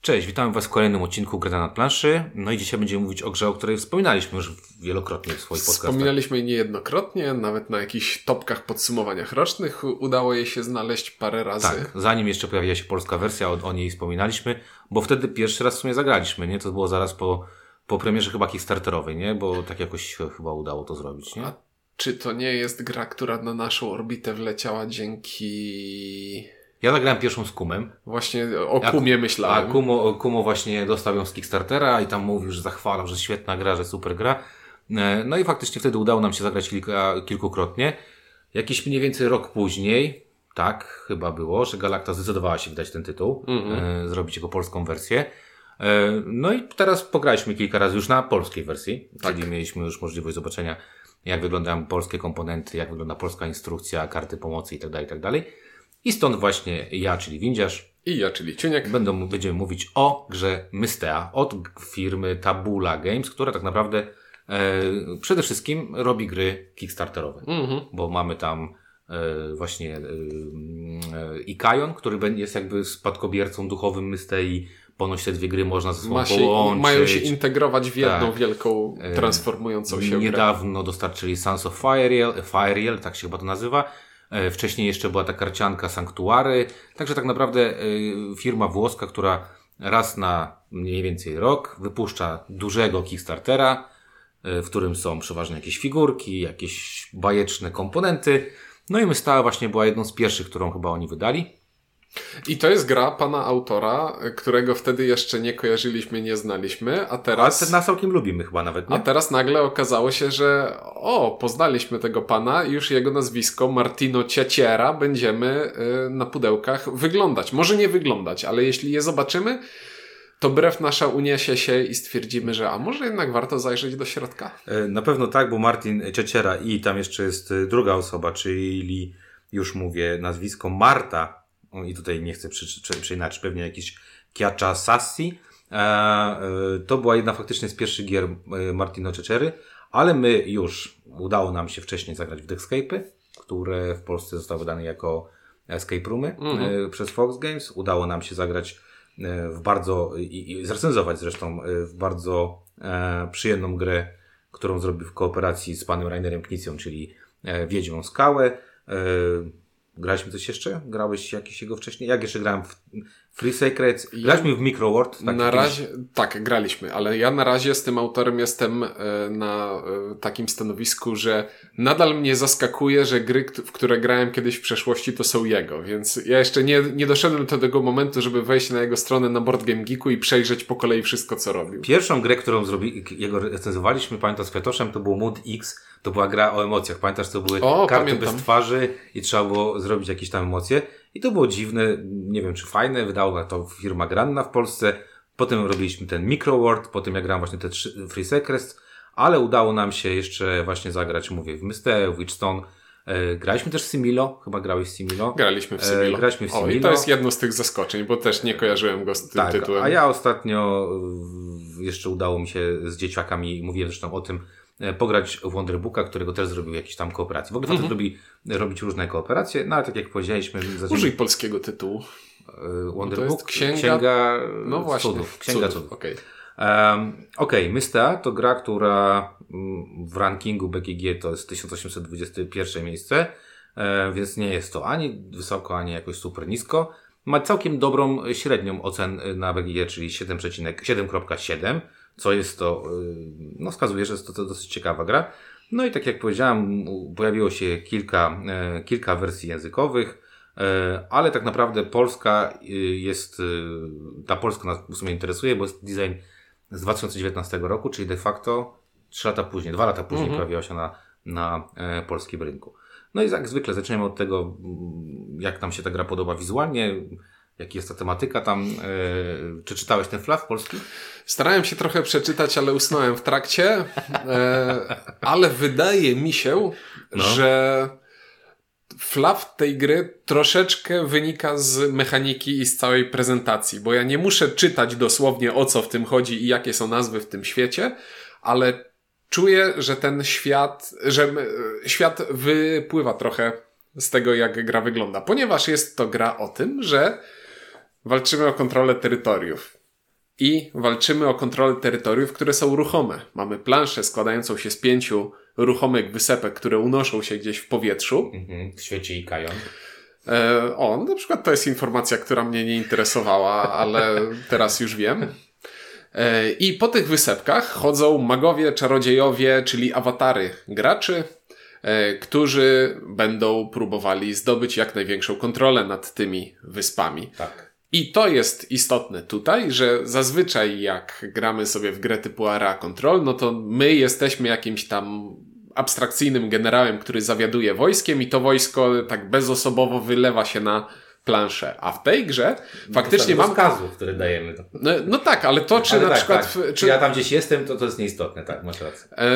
Cześć, witam Was w kolejnym odcinku Grana na planszy. No i dzisiaj będziemy mówić o grze, o której wspominaliśmy już wielokrotnie w swoich podcastach. Wspominaliśmy jej niejednokrotnie, nawet na jakichś topkach, podsumowaniach rocznych udało jej się znaleźć parę razy. Tak, zanim jeszcze pojawiła się polska wersja, o, o niej wspominaliśmy, bo wtedy pierwszy raz w sumie zagraliśmy, nie? To było zaraz po, po premierze chyba Kickstarterowej, nie? Bo tak jakoś chyba udało to zrobić, nie? A czy to nie jest gra, która na naszą orbitę wleciała dzięki... Ja zagrałem pierwszą z Kumem. Właśnie o Kumie myślałem. A Kumo, Kumo właśnie dostał ją z Kickstartera i tam mówił, że zachwalał, że świetna gra, że super gra. E, No i faktycznie wtedy udało nam się zagrać kilka, kilkukrotnie. Jakiś mniej więcej rok później, tak chyba było, że Galacta zdecydowała się wydać ten tytuł, e, zrobić jego polską wersję. E, No i teraz pograliśmy kilka razy już na polskiej wersji, czyli mieliśmy już możliwość zobaczenia, jak wyglądają polskie komponenty, jak wygląda polska instrukcja, karty pomocy itd., itd. I stąd właśnie ja, czyli Windziarz, I ja, czyli Ciuniek. będą, będziemy mówić o grze Mystea od firmy Tabula Games, która tak naprawdę e, przede wszystkim robi gry kickstarterowe, Mhm. bo mamy tam e, właśnie e, e, Ikajon, który jest jakby spadkobiercą duchowym Mystei, ponoć te dwie gry można ze sobą Ma się, połączyć. mają się integrować w jedną Tak. wielką, transformującą się grę. Niedawno dostarczyli Sons of Fireal, Fireal, tak się chyba to nazywa. E, Wcześniej jeszcze była ta karcianka Sanktuary. Także tak naprawdę e, firma włoska, która raz na mniej więcej rok wypuszcza dużego Kickstartera, e, w którym są przeważnie jakieś figurki, jakieś bajeczne komponenty. No i Mystała właśnie była jedną z pierwszych, którą chyba oni wydali. I to jest gra pana autora, którego wtedy jeszcze nie kojarzyliśmy, nie znaliśmy, a A teraz... te nas całkiem lubimy chyba nawet, A nie? teraz nagle okazało się, że o, poznaliśmy tego pana i już jego nazwisko Martino Ciaciera będziemy y, na pudełkach wyglądać. Może nie wyglądać, ale jeśli je zobaczymy, to brew nasza uniesie się i stwierdzimy, że a może jednak warto zajrzeć do środka. E, Na pewno tak, bo Martin Cieciera i tam jeszcze jest e, druga osoba, czyli już mówię nazwisko Marta. O, I tutaj nie chcę przeinaczyć, pewnie jakiś Kiacza Sassi. E, e, to była jedna faktycznie z pierwszych gier e, Martino Cieciery, ale my już udało nam się wcześniej zagrać w Dexcape'y, które w Polsce zostały wydane jako escape roomy e, przez Fox Games. Udało nam się zagrać w bardzo, i, i zrecenzować zresztą w bardzo przyjemną grę, którą zrobił w kooperacji z panem Rainerem Knicją, czyli Wiedźmą Skałę. Graliśmy coś jeszcze? Grałeś jakiś jego wcześniej? Jak jeszcze grałem w Free Secrets? Graliśmy w Microworld. tak na razie, tak, graliśmy, ale ja na razie z tym autorem jestem e, na e, takim stanowisku, że nadal mnie zaskakuje, że gry, w które grałem kiedyś w przeszłości, to są jego, więc ja jeszcze nie, nie doszedłem do tego momentu, żeby wejść na jego stronę na Board Game Geeku i przejrzeć po kolei wszystko, co robił. Pierwszą grę, którą zrobi, jego recenzowaliśmy, pamiętam z Fetoszem, to był Mood X. To była gra o emocjach. Pamiętasz, to były O, karty pamiętam. bez twarzy i trzeba było zrobić jakieś tam emocje. I to było dziwne, nie wiem czy fajne, wydała to firma Granna w Polsce. Potem robiliśmy ten Microworld, potem ja grałem właśnie te trzy Free Secrets, ale udało nam się jeszcze właśnie zagrać, mówię, w Mystery, w Witchstone. E, graliśmy też w Similo, chyba grałeś w Similo. Graliśmy w E, Similo. graliśmy w O, i Similo. to jest jedno z tych zaskoczeń, bo też nie kojarzyłem go z tym Tak, tytułem. a ja ostatnio jeszcze udało mi się z dzieciakami, mówiłem zresztą o tym, pograć w Wonderbooka, którego też zrobił jakieś tam kooperacje. W ogóle facet lubi robić różne kooperacje, no ale tak jak powiedzieliśmy, zaczęliśmy Użyj polskiego tytułu. e, Wonderbook, księga- księga No właśnie. cudów. Księga Cudów, cudów. Okej. Um, Okej, Mystea to gra, która mm, w rankingu BGG to jest 1821 miejsce, e, więc nie jest to ani wysoko, ani jakoś super nisko. Ma całkiem dobrą średnią ocen na BGG, czyli 7,7, 7,7, co jest to, y, no wskazuje, że jest to, to dosyć ciekawa gra. No i tak jak powiedziałem, pojawiło się kilka, e, kilka wersji językowych, e, ale tak naprawdę polska y, jest, y, ta polska nas w sumie interesuje, bo jest design z 2019 roku, czyli de facto 3 lata później, 2 lata później pojawiła się na, na e, polskim rynku. No i jak zwykle zaczniemy od tego, mm, jak nam się ta gra podoba wizualnie, jaka jest ta tematyka tam. E, czy czytałeś ten flaw polski? Starałem się trochę przeczytać, ale usnąłem w trakcie. E, ale wydaje mi się, No. że flaw tej gry troszeczkę wynika z mechaniki i z całej prezentacji, bo ja nie muszę czytać dosłownie o co w tym chodzi i jakie są nazwy w tym świecie, ale czuję, że ten świat, że świat wypływa trochę z tego, jak gra wygląda, ponieważ jest to gra o tym, że walczymy o kontrolę terytoriów. i walczymy o kontrolę terytoriów, które są ruchome. Mamy planszę składającą się z pięciu ruchomych wysepek, które unoszą się gdzieś w powietrzu. Mhm. Świeci i kajon. E, o, na przykład to jest informacja, która mnie nie interesowała, ale teraz już wiem. E, I po tych wysepkach chodzą magowie, czarodziejowie, czyli awatary graczy, e, którzy będą próbowali zdobyć jak największą kontrolę nad tymi wyspami. Tak. I to jest istotne tutaj, że zazwyczaj jak gramy sobie w grę typu Area Control, no to my jesteśmy jakimś tam abstrakcyjnym generałem, który zawiaduje wojskiem i to wojsko tak bezosobowo wylewa się na planszę. A w tej grze faktycznie mam... rozkazów, które dajemy. No, no tak, ale to czy Ale na tak, przykład... tak. Czy ja tam gdzieś jestem, to to jest nieistotne, tak, masz rację. E,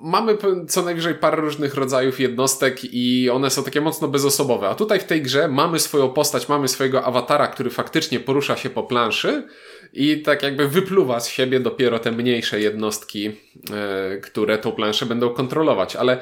mamy co najwyżej parę różnych rodzajów jednostek i one są takie mocno bezosobowe. A tutaj w tej grze mamy swoją postać, mamy swojego awatara, który faktycznie porusza się po planszy i tak jakby wypluwa z siebie dopiero te mniejsze jednostki, e, które tą planszę będą kontrolować. Ale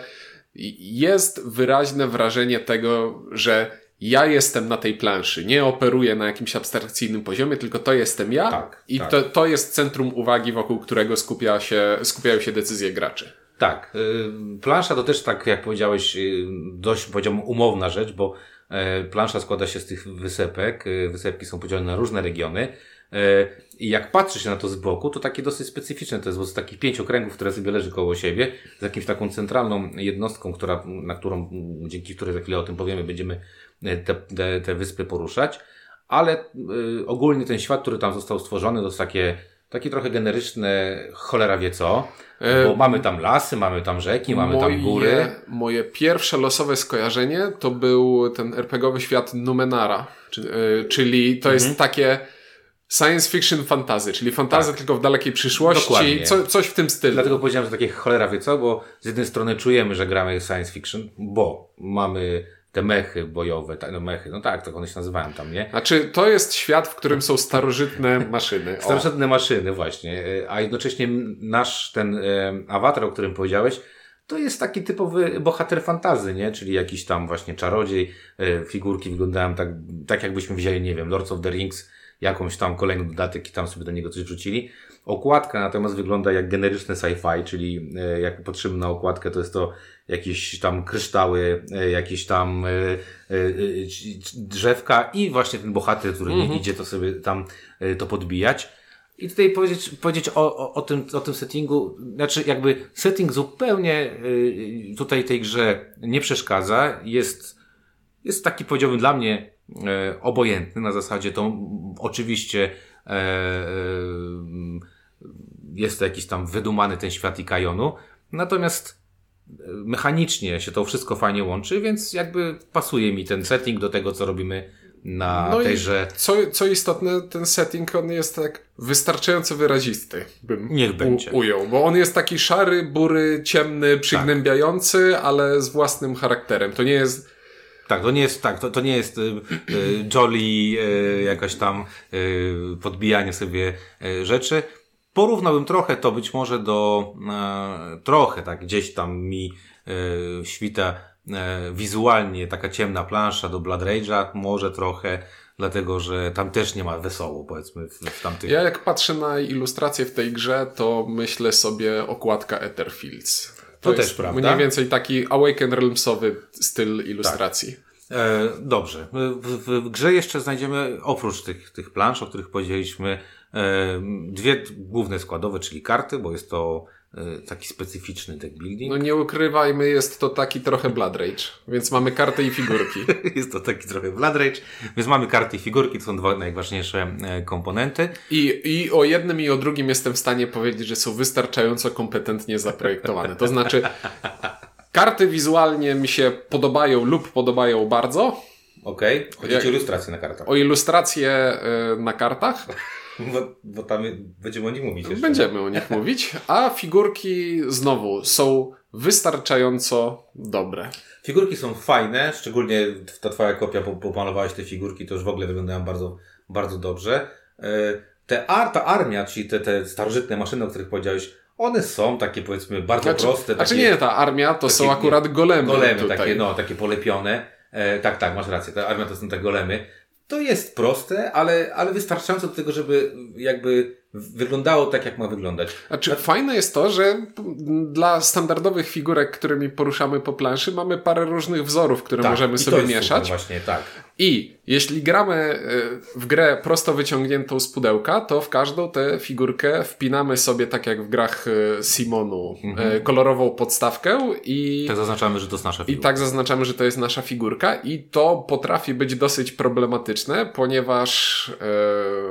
jest wyraźne wrażenie tego, że ja jestem na tej planszy, nie operuję na jakimś abstrakcyjnym poziomie, tylko to jestem ja Tak, i tak. To, to jest centrum uwagi, wokół którego skupia się, skupiają się decyzje graczy. Tak. y, Plansza to też, tak jak powiedziałeś, y, dość powiedziałbym umowna rzecz, bo e, plansza składa się z tych wysepek. y, Wysepki są podzielone na różne regiony. e, I jak patrzy się na to z boku, to takie dosyć specyficzne to jest, bo z takich pięciu okręgów, które sobie leży koło siebie, z jakimś taką centralną jednostką, która, na którą, dzięki której za chwilę o tym powiemy, będziemy te, te, te wyspy poruszać. Ale y, ogólnie ten świat, który tam został stworzony, to jest takie, takie trochę generyczne cholera wie co. E, Bo mamy tam lasy, mamy tam rzeki, mamy tam góry. Moje pierwsze losowe skojarzenie to był ten RPGowy świat Numenara, czy, y, czyli to jest Mhm. takie science fiction fantazy, czyli fantazy Tak. tylko w dalekiej przyszłości, co, coś w tym stylu. Dlatego powiedziałem, że takie cholera wie co, bo z jednej strony czujemy, że gramy science fiction, bo mamy te mechy bojowe, ta- no mechy, no tak, tak one się nazywają tam, nie? Znaczy, to jest świat, w którym są starożytne maszyny. O. Starożytne maszyny właśnie, e, a jednocześnie nasz ten e, awatar, o którym powiedziałeś, to jest taki typowy bohater fantazy, nie? Czyli jakiś tam właśnie czarodziej, e, figurki wyglądają tak, tak jakbyśmy wzięli, nie wiem, Lords of the Rings, jakąś tam kolejny dodatek i tam sobie do niego coś wrzucili. Okładka natomiast wygląda jak generyczne sci-fi, czyli e, jak patrzymy na okładkę, to jest to jakieś tam kryształy, e, jakieś tam e, drzewka i właśnie ten bohater, który nie idzie to sobie tam to podbijać. I tutaj powiedzieć, powiedzieć o, o, o, tym, o tym settingu, znaczy jakby setting zupełnie tutaj tej grze nie przeszkadza, jest, jest taki powiedziałbym dla mnie obojętny, na zasadzie to oczywiście e, e, jest to jakiś tam wydumany ten świat i kajonu, natomiast e, mechanicznie się to wszystko fajnie łączy, więc jakby pasuje mi ten setting do tego, co robimy na No i tejże co, co istotne, ten setting, on jest tak wystarczająco wyrazisty, bym Niech będzie. U, ujął, bo on jest taki szary, bury, ciemny, przygnębiający, ale z własnym charakterem. To nie jest Tak, to nie jest tak, to, to nie jest y, y, jolly, y, jakaś tam y, podbijanie sobie y, rzeczy. Porównałbym trochę to być może do, e, trochę tak gdzieś tam mi e, świta e, wizualnie taka ciemna plansza do Blood Rage'a, może trochę, dlatego że tam też nie ma wesoło, powiedzmy, w, w tamtych. Ja jak patrzę na ilustrację w tej grze, to myślę sobie okładka Etherfields. To jest też prawda. Mniej więcej taki Awaken Realmsowy styl ilustracji. E, dobrze. W, w, grze jeszcze znajdziemy, oprócz tych, tych plansz, o których powiedzieliśmy, e, dwie główne składowe, czyli karty, bo jest to e, taki specyficzny deck building. No nie ukrywajmy, jest to taki trochę Blood Rage, więc mamy karty i figurki. Jest to taki trochę Blood Rage, więc mamy karty i figurki, to są dwa najważniejsze e, komponenty. I, I o jednym i o drugim jestem w stanie powiedzieć, że są wystarczająco kompetentnie zaprojektowane. To znaczy, karty wizualnie mi się podobają lub podobają bardzo. Okej, chodzi Jak- ci o ilustrację na kartach. O ilustracje y, na kartach Bo, bo tam będziemy o nich mówić jeszcze. będziemy o nich mówić, a figurki znowu są wystarczająco dobre. Figurki są fajne, szczególnie ta twoja kopia, bo pomalowałeś te figurki, to już w ogóle wyglądają bardzo, bardzo dobrze. E, Te ta armia, czyli te, te starożytne maszyny, o których powiedziałeś, one są takie powiedzmy bardzo Znaczy, proste. znaczy takie nie, ta armia to są akurat golemy, golemy, tutaj. takie, no, takie polepione. E, tak, tak, masz rację, ta armia to są te golemy. to jest proste, ale, ale wystarczająco do tego, żeby jakby wyglądało tak, jak ma wyglądać. Znaczy, fajne jest to, że dla standardowych figurek, którymi poruszamy po planszy, mamy parę różnych wzorów, które tak, możemy sobie mieszać. Właśnie, tak. I jeśli gramy e, w grę prosto wyciągniętą z pudełka, to w każdą tę figurkę wpinamy sobie, tak jak w grach e, Simonu, e, mhm. kolorową podstawkę i... Tak zaznaczamy, że to jest nasza figurka. I tak zaznaczamy, że to jest nasza figurka i to potrafi być dosyć problematyczne, ponieważ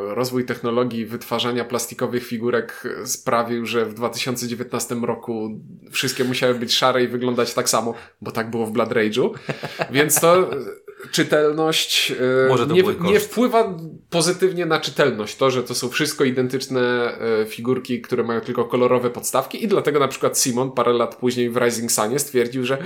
rozwój technologii wytwarzania plastikowych figurek sprawił, że w 2019 roku wszystkie musiały być szare i wyglądać tak samo, bo tak było w Blood Rage'u. Więc to czytelność e, nie, nie wpływa pozytywnie na czytelność. To, że to są wszystko identyczne e, figurki, które mają tylko kolorowe podstawki i dlatego na przykład Simon parę lat później w Rising Sunie stwierdził, że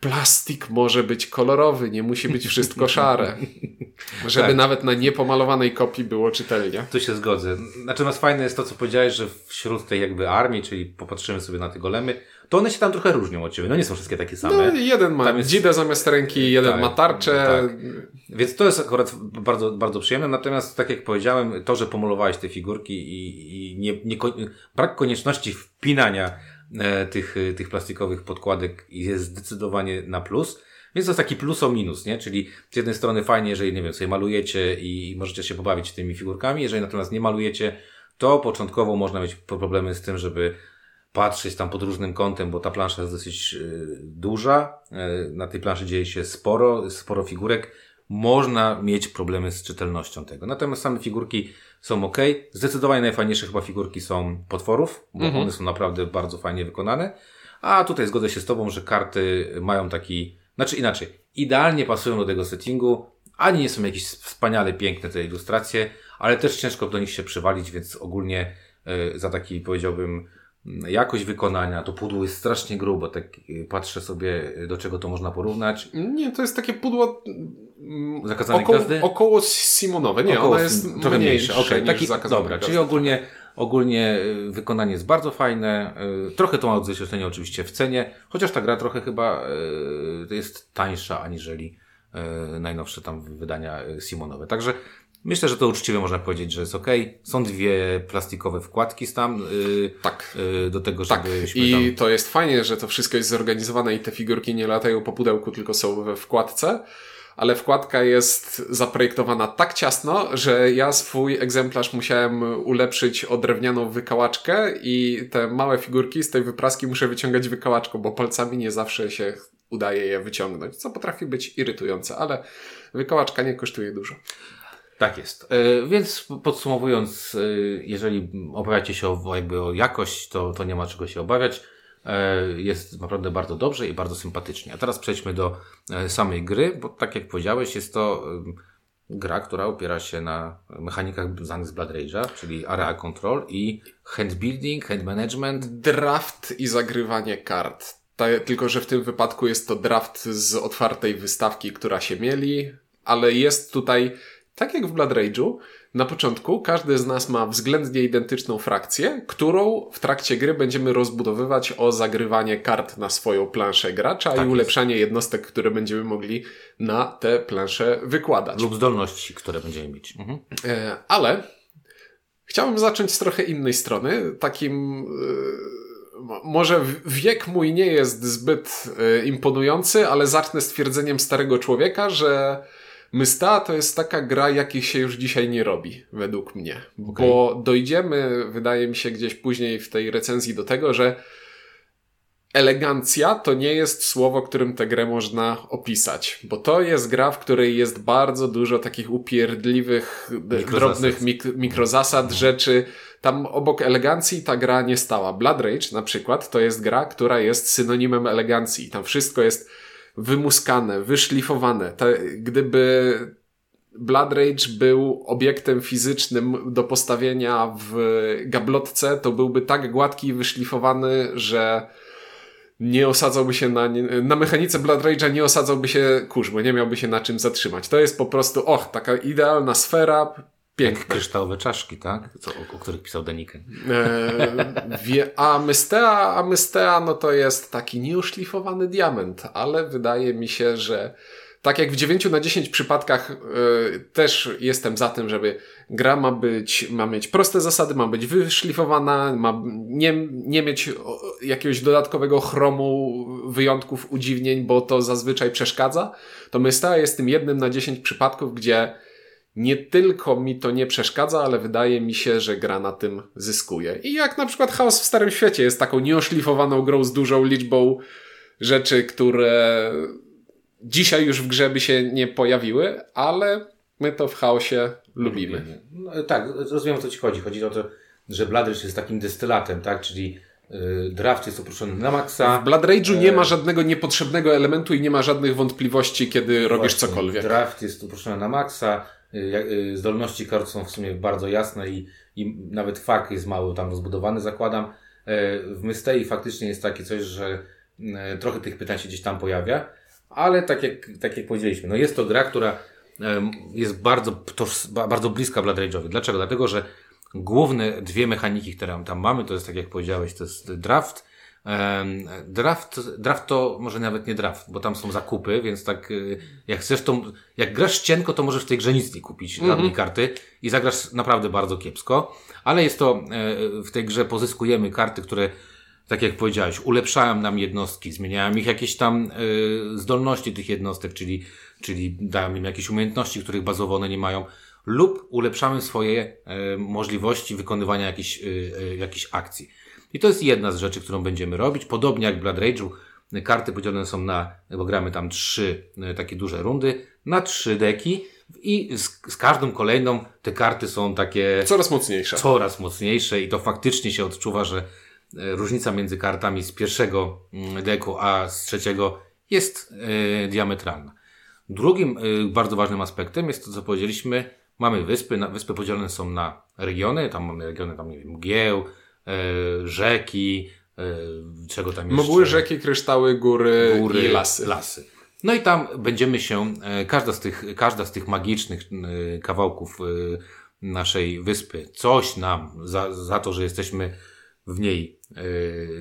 plastik może być kolorowy, nie musi być wszystko szare. Żeby tak. nawet na niepomalowanej kopii było czytelnie. Tu się zgodzę. Natomiast fajne jest to, co powiedziałeś, że wśród tej jakby armii, czyli popatrzymy sobie na te golemy, to one się tam trochę różnią od ciebie. No nie są wszystkie takie same. No, jeden ma jest... dzidę zamiast ręki, jeden tak, ma tarczę. Tak. Więc to jest akurat bardzo, bardzo przyjemne. Natomiast tak jak powiedziałem, to, że pomalowałeś te figurki i, i nie, nie, brak konieczności wpinania e, tych, tych plastikowych podkładek jest zdecydowanie na plus. Więc to jest taki plus o minus, nie? Czyli z jednej strony fajnie, jeżeli, nie wiem, sobie malujecie i możecie się pobawić tymi figurkami. Jeżeli natomiast nie malujecie, to początkowo można mieć problemy z tym, żeby patrzeć tam pod różnym kątem, bo ta plansza jest dosyć y, duża. Y, na tej planszy dzieje się sporo, sporo figurek. Można mieć problemy z czytelnością tego. Natomiast same figurki są ok. Zdecydowanie najfajniejsze chyba figurki są potworów, bo mhm. one są naprawdę bardzo fajnie wykonane. A tutaj zgodzę się z Tobą, że karty mają taki, znaczy inaczej, idealnie pasują do tego settingu. Ani nie są jakieś wspaniale piękne te ilustracje, ale też ciężko do nich się przywalić, więc ogólnie y, za taki powiedziałbym jakość wykonania, to pudło jest strasznie grube, tak y, patrzę sobie, y, do czego to można porównać. Nie, to jest takie pudło mm, zakazane około, około Simonowe, nie, około, ona jest trochę mniejsza. Okay, taki, dobra, czyli ogólnie, ogólnie y, wykonanie jest bardzo fajne, trochę to ma odzwierciedlenie oczywiście w cenie, chociaż ta gra trochę chyba jest tańsza aniżeli najnowsze tam wydania Simonowe. Także Myślę, że to uczciwie można powiedzieć, że jest ok. Są dwie plastikowe wkładki tam. Yy, tak. Yy, do tego. Tak. I tam... to jest fajnie, że to wszystko jest zorganizowane i te figurki nie latają po pudełku, tylko są we wkładce. Ale wkładka jest zaprojektowana tak ciasno, że ja swój egzemplarz musiałem ulepszyć o drewnianą wykałaczkę i te małe figurki z tej wypraski muszę wyciągać wykałaczką, bo palcami nie zawsze się udaje je wyciągnąć, co potrafi być irytujące, ale wykałaczka nie kosztuje dużo. Tak jest. E, więc podsumowując, e, jeżeli obawiacie się o, jakby o jakość, to, to nie ma czego się obawiać. E, jest naprawdę bardzo dobrze i bardzo sympatycznie. A teraz przejdźmy do samej gry, bo tak jak powiedziałeś, jest to gra, która opiera się na mechanikach znanych z Blood Rage'a, czyli area control i hand building, hand management. Draft i zagrywanie kart. tylko, że w tym wypadku jest to draft z otwartej wystawki, która się mieli, ale jest tutaj tak jak w Blood Rage'u, na początku każdy z nas ma względnie identyczną frakcję, którą w trakcie gry będziemy rozbudowywać o zagrywanie kart na swoją planszę gracza tak i ulepszanie jest. jednostek, które będziemy mogli na te plansze wykładać. Lub zdolności, które będziemy mieć. Mhm. E, ale chciałbym zacząć z trochę innej strony, takim... E, może wiek mój nie jest zbyt e, imponujący, ale zacznę stwierdzeniem starego człowieka, że Mysta to jest taka gra, jakich się już dzisiaj nie robi, według mnie. Okay. Bo dojdziemy, wydaje mi się, gdzieś później w tej recenzji do tego, że elegancja to nie jest słowo, którym tę grę można opisać, bo to jest gra, w której jest bardzo dużo takich upierdliwych, mikrozasad. drobnych mik mikrozasad, mhm. rzeczy. Tam obok elegancji ta gra nie stała. Blood Rage na przykład to jest gra, która jest synonimem elegancji. Tam wszystko jest wymuskane, wyszlifowane. Te, gdyby Blood Rage był obiektem fizycznym do postawienia w gablotce, to byłby tak gładki i wyszlifowany, że nie osadzałby się na, na mechanice Blood Rage'a nie osadzałby się kurz, bo nie miałby się na czym zatrzymać. To jest po prostu, och, taka idealna sfera, Piękne. kryształowe czaszki, tak? Co, o, o których pisał Deniken. E, wie, a Mystea, a Mystea, no to jest taki nieuszlifowany diament, ale wydaje mi się, że tak jak w 9 na 10 przypadkach yy, też jestem za tym, żeby gra ma być, ma mieć proste zasady, ma być wyszlifowana, ma nie, nie mieć jakiegoś dodatkowego chromu, wyjątków, udziwnień, bo to zazwyczaj przeszkadza, to Mysta jest tym jednym na 10 przypadków, gdzie nie tylko mi to nie przeszkadza, ale wydaje mi się, że gra na tym zyskuje. I jak na przykład Chaos w Starym Świecie jest taką nieoszlifowaną grą z dużą liczbą rzeczy, które dzisiaj już w grze by się nie pojawiły, ale my to w chaosie lubimy. No, tak, rozumiem o co ci chodzi. Chodzi o to, że Blood Rage jest takim destylatem, tak? Czyli y, draft jest uproszczony na maksa. W Blood Rage'u nie ma żadnego niepotrzebnego elementu i nie ma żadnych wątpliwości, kiedy Właśnie, robisz cokolwiek. Draft jest uproszczony na maksa. Y, zdolności kart są w sumie bardzo jasne i, i nawet fak jest mało tam rozbudowany, zakładam. W Mystei faktycznie jest takie coś, że trochę tych pytań się gdzieś tam pojawia, ale tak jak, tak jak powiedzieliśmy, no jest to gra, która jest bardzo, bardzo bliska Blood Rage'owi. Dlaczego? Dlatego, że główne dwie mechaniki, które tam mamy, to jest tak jak powiedziałeś, to jest draft. Draft, draft to może nawet nie draft, bo tam są zakupy, więc tak y, jak chcesz to, jak grasz cienko, to możesz w tej grze nic nie kupić, mm -hmm. karty i zagrasz naprawdę bardzo kiepsko, ale jest to, e, w tej grze pozyskujemy karty, które tak jak powiedziałeś, ulepszają nam jednostki, zmieniają ich jakieś tam y, zdolności tych jednostek, czyli, czyli dają im jakieś umiejętności, których bazowo one nie mają, lub ulepszamy swoje y, możliwości wykonywania jakichś, jakichś akcji. I to jest jedna z rzeczy, którą będziemy robić. Podobnie jak w Blood Rage'u, karty podzielone są na, bo gramy tam trzy takie duże rundy, na trzy deki i z, z każdą kolejną te karty są takie... Coraz mocniejsze. Coraz mocniejsze i to faktycznie się odczuwa, że E, różnica między kartami z pierwszego mm, deku a z trzeciego jest e, diametralna. Drugim e, bardzo ważnym aspektem jest to, co powiedzieliśmy. Mamy wyspy, wyspy podzielone są na regiony, tam mamy regiony, tam nie wiem, mgieł, rzeki, czego tam jeszcze. Mgły, rzeki, kryształy, góry, góry i lasy. lasy. No i tam będziemy się, każda z tych, każda z tych magicznych kawałków naszej wyspy, coś nam za, za to, że jesteśmy w niej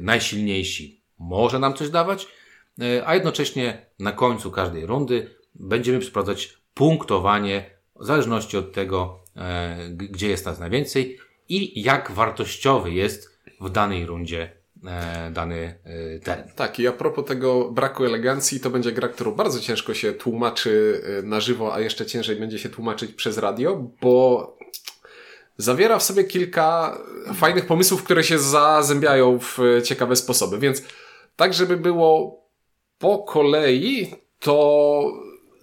najsilniejsi może nam coś dawać, a jednocześnie na końcu każdej rundy będziemy sprawdzać punktowanie w zależności od tego, gdzie jest nas najwięcej i jak wartościowy jest w danej rundzie dany teren. Tak, i a propos tego braku elegancji, to będzie gra, którą bardzo ciężko się tłumaczy na żywo, a jeszcze ciężej będzie się tłumaczyć przez radio, bo zawiera w sobie kilka fajnych pomysłów, które się zazębiają w ciekawe sposoby. Więc tak, żeby było po kolei, to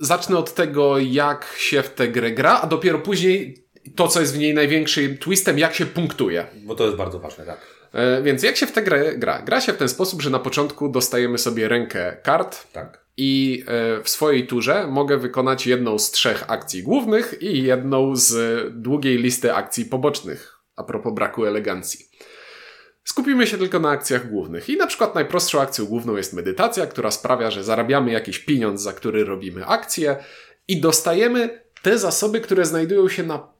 zacznę od tego, jak się w tę grę gra, a dopiero później to, co jest w niej największym twistem, jak się punktuje. Bo to jest bardzo ważne, tak. E, więc jak się w tę grę gra? Gra się w ten sposób, że na początku dostajemy sobie rękę kart. Tak i e, w swojej turze mogę wykonać jedną z trzech akcji głównych i jedną z długiej listy akcji pobocznych, a propos braku elegancji. Skupimy się tylko na akcjach głównych. I na przykład najprostszą akcją główną jest medytacja, która sprawia, że zarabiamy jakiś pieniądz, za który robimy akcję i dostajemy te zasoby, które znajdują się na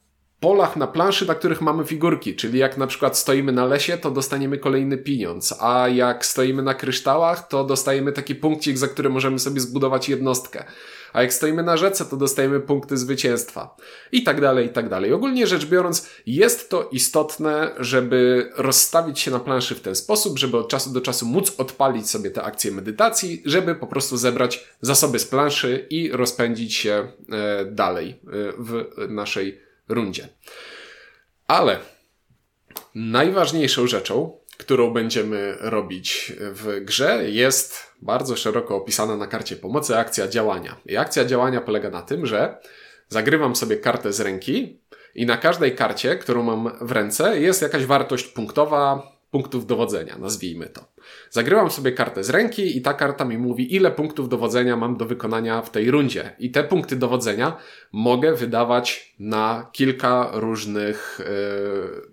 polach na planszy, na których mamy figurki, czyli jak na przykład stoimy na lesie, to dostaniemy kolejny pieniądz, a jak stoimy na kryształach, to dostajemy taki punkcik, za który możemy sobie zbudować jednostkę. A jak stoimy na rzece, to dostajemy punkty zwycięstwa. I tak dalej, i tak dalej. Ogólnie rzecz biorąc, jest to istotne, żeby rozstawić się na planszy w ten sposób, żeby od czasu do czasu móc odpalić sobie te akcje medytacji, żeby po prostu zebrać zasoby z planszy i rozpędzić się e, dalej e, w naszej rundzie. Ale najważniejszą rzeczą, którą będziemy robić w grze, jest bardzo szeroko opisana na karcie pomocy akcja działania. I akcja działania polega na tym, że zagrywam sobie kartę z ręki i na każdej karcie, którą mam w ręce, jest jakaś wartość punktowa, punktów dowodzenia, nazwijmy to. Zagrywam sobie kartę z ręki i ta karta mi mówi, ile punktów dowodzenia mam do wykonania w tej rundzie. I te punkty dowodzenia mogę wydawać na kilka różnych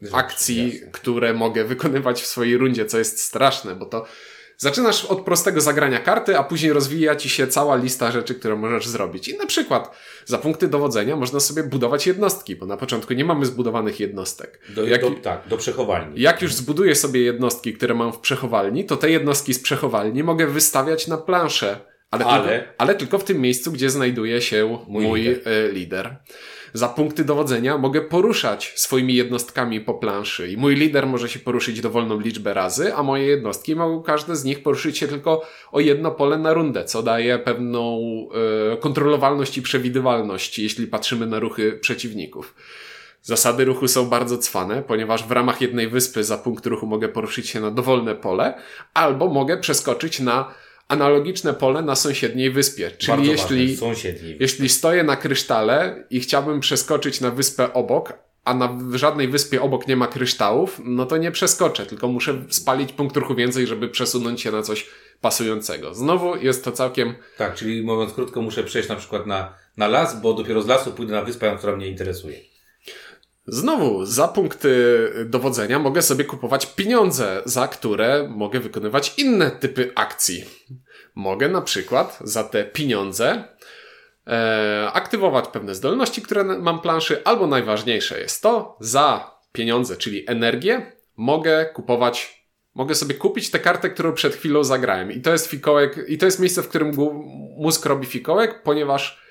yy, akcji, które mogę wykonywać w swojej rundzie, co jest straszne, bo to Zaczynasz od prostego zagrania karty, a później rozwija ci się cała lista rzeczy, które możesz zrobić. I na przykład za punkty dowodzenia można sobie budować jednostki, bo na początku nie mamy zbudowanych jednostek. Do, jak, do, tak, do przechowalni. Jak już zbuduję sobie jednostki, które mam w przechowalni, to te jednostki z przechowalni mogę wystawiać na planszę Ale, Ale- Tylko, ale tylko w tym miejscu, gdzie znajduje się mój, Mój lider. lider. Za punkty dowodzenia mogę poruszać swoimi jednostkami po planszy i mój lider może się poruszyć dowolną liczbę razy, a moje jednostki mogą każde z nich poruszyć się tylko o jedno pole na rundę, co daje pewną e, kontrolowalność i przewidywalność, jeśli patrzymy na ruchy przeciwników. Zasady ruchu są bardzo cwane, ponieważ w ramach jednej wyspy za punkt ruchu mogę poruszyć się na dowolne pole, albo mogę przeskoczyć na analogiczne pole na sąsiedniej wyspie. Czyli Bardzo jeśli, ważne, jeśli stoję na krysztale i chciałbym przeskoczyć na wyspę obok, a na żadnej wyspie obok nie ma kryształów, no to nie przeskoczę, tylko muszę spalić punkt ruchu więcej, żeby przesunąć się na coś pasującego. Znowu jest to całkiem Tak, czyli mówiąc krótko, muszę przejść na przykład na, na las, bo dopiero z lasu pójdę na wyspę, która mnie interesuje. Znowu, za punkty dowodzenia mogę sobie kupować pieniądze, za które mogę wykonywać inne typy akcji. Mogę na przykład za te pieniądze e, aktywować pewne zdolności, które mam planszy, albo najważniejsze jest to, za pieniądze, czyli energię, mogę kupować, mogę sobie kupić tę kartę, którą przed chwilą zagrałem. I to jest fikołek, i to jest miejsce, w którym mózg robi fikołek, ponieważ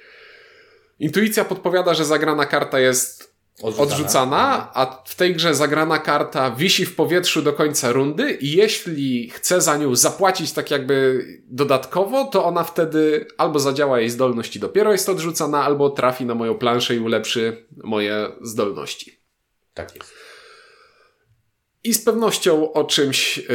intuicja podpowiada, że zagrana karta jest odrzucana, a w tej grze zagrana karta wisi w powietrzu do końca rundy i jeśli chcę za nią zapłacić tak jakby dodatkowo, to ona wtedy albo zadziała jej zdolność i dopiero jest odrzucana, albo trafi na moją planszę i ulepszy moje zdolności. Tak jest. I z pewnością o czymś yy,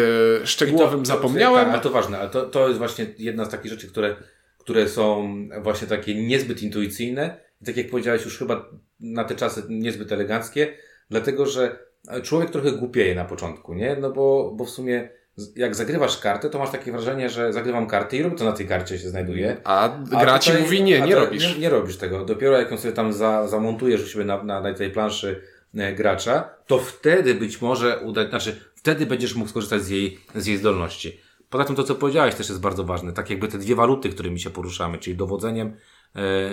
szczegółowym to- zapomniałem. Tak, ale to ważne, ale to, to jest właśnie jedna z takich rzeczy, które, które są właśnie takie niezbyt intuicyjne i tak jak powiedziałeś już chyba na te czasy niezbyt eleganckie, dlatego że człowiek trochę głupieje na początku, nie? No bo, bo w sumie jak zagrywasz kartę, to masz takie wrażenie, że zagrywam kartę i robię to na tej karcie się znajduje. A gra ci mówi nie, nie robisz. Nie, nie robisz tego. Dopiero jak ją sobie tam za, zamontujesz u siebie na, na, na tej planszy e, gracza, to wtedy być może uda, znaczy wtedy będziesz mógł skorzystać z jej, z jej zdolności. Poza tym to, co powiedziałeś, też jest bardzo ważne. Tak jakby te dwie waluty, którymi się poruszamy, czyli dowodzeniem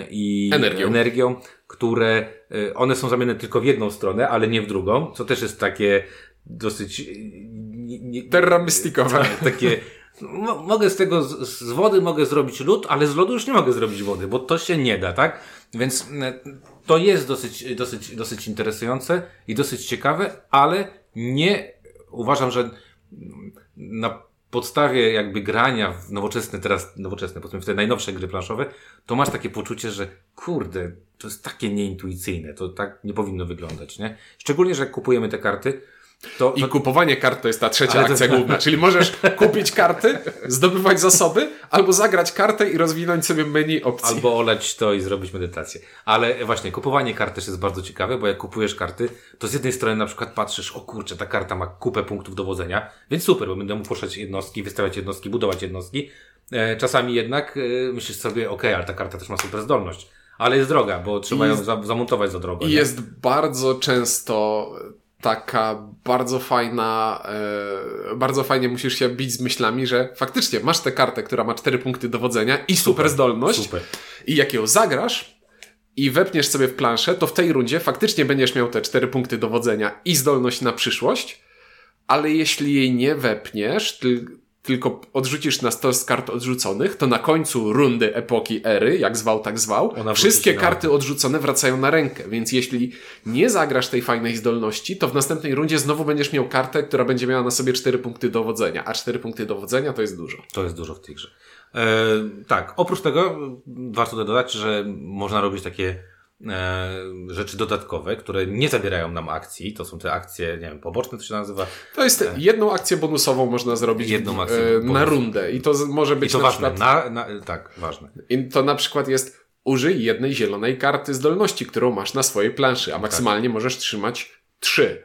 i Energią. energią, które e, one są zamienne tylko w jedną stronę, ale nie w drugą, co też jest takie dosyć e, Terra mystikowe. takie. Mo- mogę z tego, z, z wody mogę zrobić lód, ale z lodu już nie mogę zrobić wody, bo to się nie da, tak? Więc e, to jest dosyć, dosyć, dosyć interesujące i dosyć ciekawe, ale nie uważam, że mm, na podstawie jakby grania w nowoczesne, teraz nowoczesne, powiedzmy w te najnowsze gry planszowe, to masz takie poczucie, że kurde, to jest takie nieintuicyjne, to tak nie powinno wyglądać, nie? Szczególnie, że jak kupujemy te karty, to, I to kupowanie kart to jest ta trzecia Ale to- akcja główna. Czyli możesz kupić karty, zdobywać zasoby, albo zagrać kartę i rozwinąć sobie menu opcji. Albo oleć to i zrobić medytację. Ale właśnie, kupowanie kart też jest bardzo ciekawe, bo jak kupujesz karty, to z jednej strony na przykład patrzysz, o kurczę, ta karta ma kupę punktów dowodzenia, więc super, bo będę mógł poruszać jednostki, wystawiać jednostki, budować jednostki. E, czasami jednak e, myślisz sobie, okej, ale ta karta też ma super zdolność. Ale jest droga, bo trzeba ją jest- za, zamontować za drogo. I jest bardzo często taka bardzo fajna, e, bardzo fajnie musisz się bić z myślami, że faktycznie masz tę kartę, która ma cztery punkty dowodzenia i super, zdolność Super. i jak ją zagrasz i wepniesz sobie w planszę, to w tej rundzie faktycznie będziesz miał te cztery punkty dowodzenia i zdolność na przyszłość, ale jeśli jej nie wepniesz, ty, tylko odrzucisz na stos kart odrzuconych, to na końcu rundy epoki ery, jak zwał, tak zwał, Ona wszystkie na- karty odrzucone wracają na rękę. Więc jeśli nie zagrasz tej fajnej zdolności, to w następnej rundzie znowu będziesz miał kartę, która będzie miała na sobie cztery punkty dowodzenia. A cztery punkty dowodzenia to jest dużo. To jest dużo w tej grze. E, tak, oprócz tego warto dodać, że można robić takie rzeczy dodatkowe, które nie zabierają nam akcji. To są te akcje, nie wiem, poboczne to się nazywa. To jest jedną akcję bonusową można zrobić Jedną w- akcję e, na rundę. I to może I być to na ważne. przykład Na, na, tak, ważne. I to na przykład jest użyj jednej zielonej karty zdolności, którą masz na swojej planszy, a maksymalnie możesz trzymać trzy.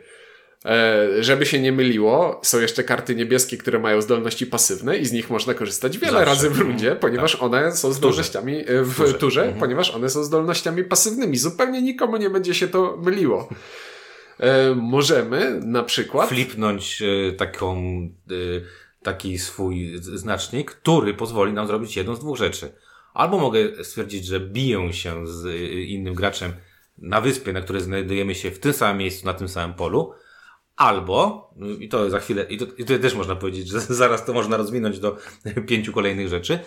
E, żeby się nie myliło, są jeszcze karty niebieskie, które mają zdolności pasywne i z nich można korzystać wiele Zawsze. razy w rundzie, Mhm. ponieważ one są zdolnościami e, w turze. turze, Mhm. ponieważ one są zdolnościami pasywnymi. Zupełnie nikomu nie będzie się to myliło. E, możemy na przykład Flipnąć taką, taki swój znacznik, który pozwoli nam zrobić jedną z dwóch rzeczy. Albo mogę stwierdzić, że biję się z innym graczem na wyspie, na której znajdujemy się w tym samym miejscu, na tym samym polu, albo, i to za chwilę, i to, i to też można powiedzieć, że zaraz to można rozwinąć do pięciu kolejnych rzeczy,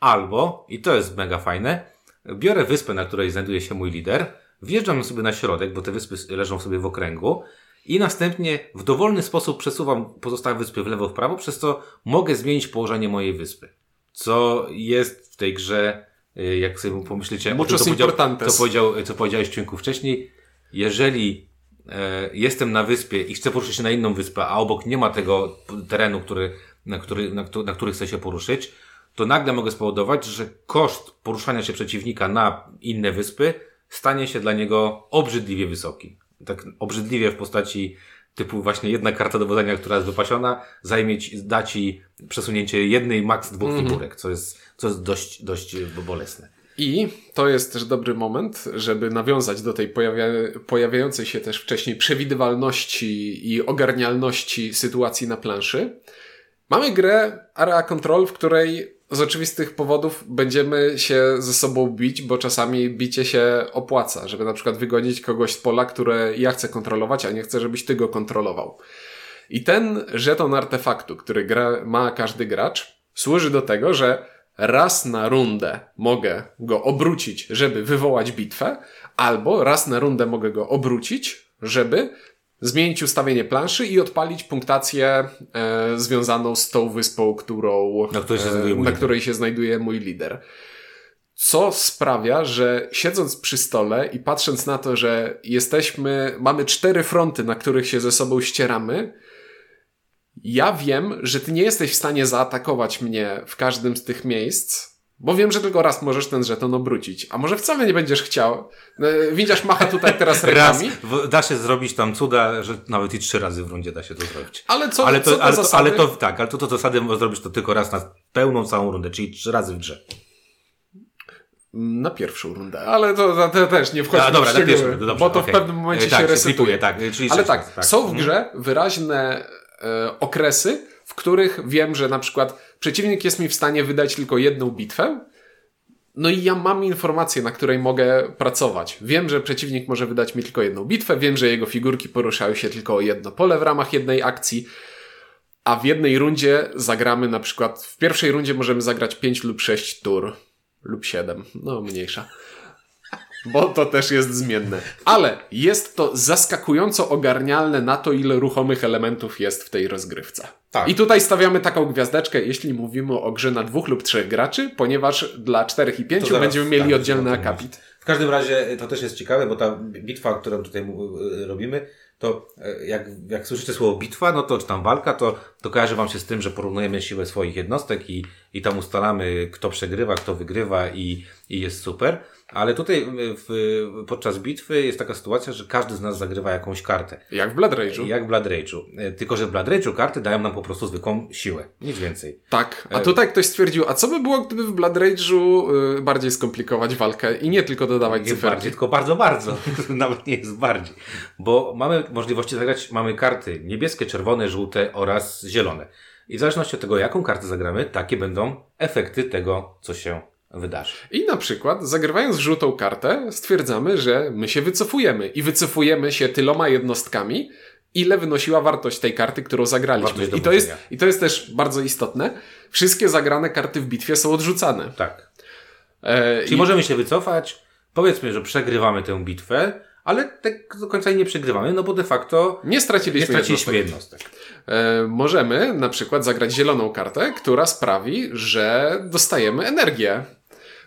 Albo, i to jest mega fajne, biorę wyspę, na której znajduje się mój lider, wjeżdżam sobie na środek, bo te wyspy leżą sobie w okręgu i następnie w dowolny sposób przesuwam pozostałe wyspy w lewo, w prawo, przez co mogę zmienić położenie mojej wyspy. Co jest w tej grze, y, jak sobie pomyślicie, o tym, co, powiedział, co, powiedział, co powiedziałeś wcześniej, jeżeli jestem na wyspie i chcę poruszyć się na inną wyspę, a obok nie ma tego terenu, który, na, który, na, na który chcę się poruszyć, to nagle mogę spowodować, że koszt poruszania się przeciwnika na inne wyspy stanie się dla niego obrzydliwie wysoki. Tak obrzydliwie w postaci typu właśnie jedna karta dowodzenia, która jest wypasiona, zajmie ci, da ci przesunięcie jednej, maks dwóch mm -hmm. figurek, co jest, co jest dość, dość bolesne. I to jest też dobry moment, żeby nawiązać do tej pojawia pojawiającej się też wcześniej przewidywalności i ogarnialności sytuacji na planszy. Mamy grę Area Control, w której z oczywistych powodów będziemy się ze sobą bić, bo czasami bicie się opłaca, żeby na przykład wygonić kogoś z pola, które ja chcę kontrolować, a nie chcę, żebyś ty go kontrolował. I ten żeton artefaktu, który gra, ma każdy gracz, służy do tego, że raz na rundę mogę go obrócić, żeby wywołać bitwę, albo raz na rundę mogę go obrócić, żeby zmienić ustawienie planszy i odpalić punktację e, związaną z tą wyspą, którą, na, której się, e, na której się znajduje mój lider. Co sprawia, że siedząc przy stole i patrząc na to, że jesteśmy, mamy cztery fronty, na których się ze sobą ścieramy, ja wiem, że ty nie jesteś w stanie zaatakować mnie w każdym z tych miejsc, bo wiem, że tylko raz możesz ten żeton obrócić. A może wcale nie będziesz chciał. E, widzisz, macha tutaj teraz rękami. Raz, da się zrobić tam cuda, że nawet i trzy razy w rundzie da się to zrobić. Ale co, ale to, co ale, to, ale to tak, ale to, to zasady zrobić to tylko raz na pełną całą rundę, czyli trzy razy w grze. Na pierwszą rundę, ale to, to też nie wchodzi A, dobra, na pierwszą dobrze, bo to okay. w pewnym momencie tak, się resetuje. tak, czyli ale tak, tak, są w mhm. grze wyraźne e, okresy, w których wiem, że na przykład przeciwnik jest mi w stanie wydać tylko jedną bitwę, no i ja mam informację, na której mogę pracować. Wiem, że przeciwnik może wydać mi tylko jedną bitwę, wiem, że jego figurki poruszają się tylko o jedno pole w ramach jednej akcji, a w jednej rundzie zagramy na przykład, w pierwszej rundzie możemy zagrać 5 lub 6 tur, lub 7, no mniejsza bo to też jest zmienne. Ale jest to zaskakująco ogarnialne na to, ile ruchomych elementów jest w tej rozgrywce. Tak. I tutaj stawiamy taką gwiazdeczkę, jeśli mówimy o grze na dwóch lub trzech graczy, ponieważ dla czterech i pięciu będziemy mieli tak, oddzielny akapit. W każdym razie to też jest ciekawe, bo ta bitwa, którą tutaj robimy, to e, jak, jak słyszycie słowo bitwa, no to czy tam walka, to, to kojarzy wam się z tym, że porównujemy siłę swoich jednostek i, i tam ustalamy, kto przegrywa, kto wygrywa i, i jest super. Ale tutaj w, podczas bitwy jest taka sytuacja, że każdy z nas zagrywa jakąś kartę. Jak w Blood Rage'u. Jak w Blood Rage'u. E, tylko, że w Blood Rage'u karty dają nam po prostu zwykłą siłę. Nic więcej. Tak. A e, tutaj ktoś stwierdził, a co by było, gdyby w Blood Rage'u y, bardziej skomplikować walkę i nie tylko dodawać nie cyferki? Bardziej, tylko bardzo, bardzo. Nawet nie jest bardziej. Bo mamy możliwości zagrać, mamy karty niebieskie, czerwone, żółte oraz zielone. I w zależności od tego, jaką kartę zagramy, takie będą efekty tego, co się wydarzy. I na przykład, zagrywając żółtą kartę, stwierdzamy, że my się wycofujemy i wycofujemy się tyloma jednostkami, ile wynosiła wartość tej karty, którą zagraliśmy. I to, jest, I to jest też bardzo istotne. Wszystkie zagrane karty w bitwie są odrzucane. Tak. E, Czyli i... możemy się wycofać, powiedzmy, że przegrywamy tę bitwę, ale tak do końca nie przegrywamy, no bo de facto nie straciliśmy, nie straciliśmy jednostek. jednostek. E, możemy na przykład zagrać zieloną kartę, która sprawi, że dostajemy energię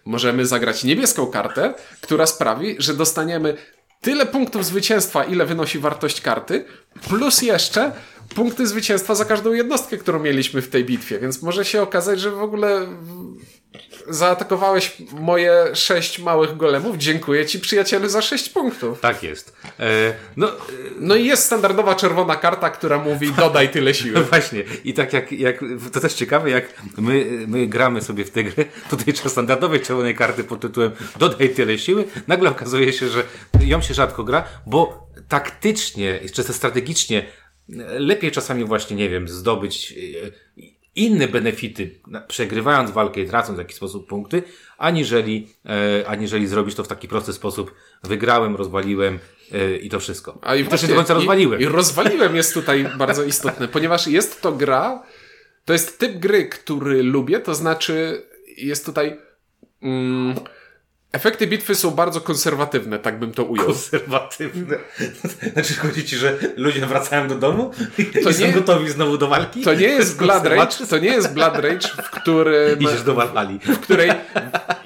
Możemy zagrać niebieską kartę, która sprawi, że dostaniemy tyle punktów zwycięstwa, ile wynosi wartość karty, plus jeszcze punkty zwycięstwa za każdą jednostkę, którą mieliśmy w tej bitwie. Więc może się okazać, że w ogóle zaatakowałeś moje sześć małych golemów. Dziękuję ci, przyjacielu, za sześć punktów. Tak jest. E, no, no i jest standardowa czerwona karta, która mówi dodaj tyle siły. Właśnie. I tak jak, jak to też ciekawe, jak my, my gramy sobie w tę grę, tutaj trzeba standardowej czerwonej karty pod tytułem dodaj tyle siły, nagle okazuje się, że ją się rzadko gra, bo taktycznie, czy strategicznie lepiej czasami właśnie, nie wiem, zdobyć e, inne benefity, przegrywając walkę i tracąc w jakiś sposób punkty, aniżeli, e, aniżeli zrobić to w taki prosty sposób. Wygrałem, rozwaliłem e, i to wszystko. A i też nie do końca rozwaliłem. I, I rozwaliłem jest tutaj bardzo istotne, ponieważ jest to gra, to jest typ gry, który lubię, to znaczy jest tutaj... Mm, Efekty bitwy są bardzo konserwatywne, tak bym to ujął. Konserwatywne. Znaczy chodzi ci, że ludzie wracają do domu to i są gotowi znowu do walki? To nie jest Blood Rage, to nie jest Blood Rage, w którym... Idziesz do Walhali. W której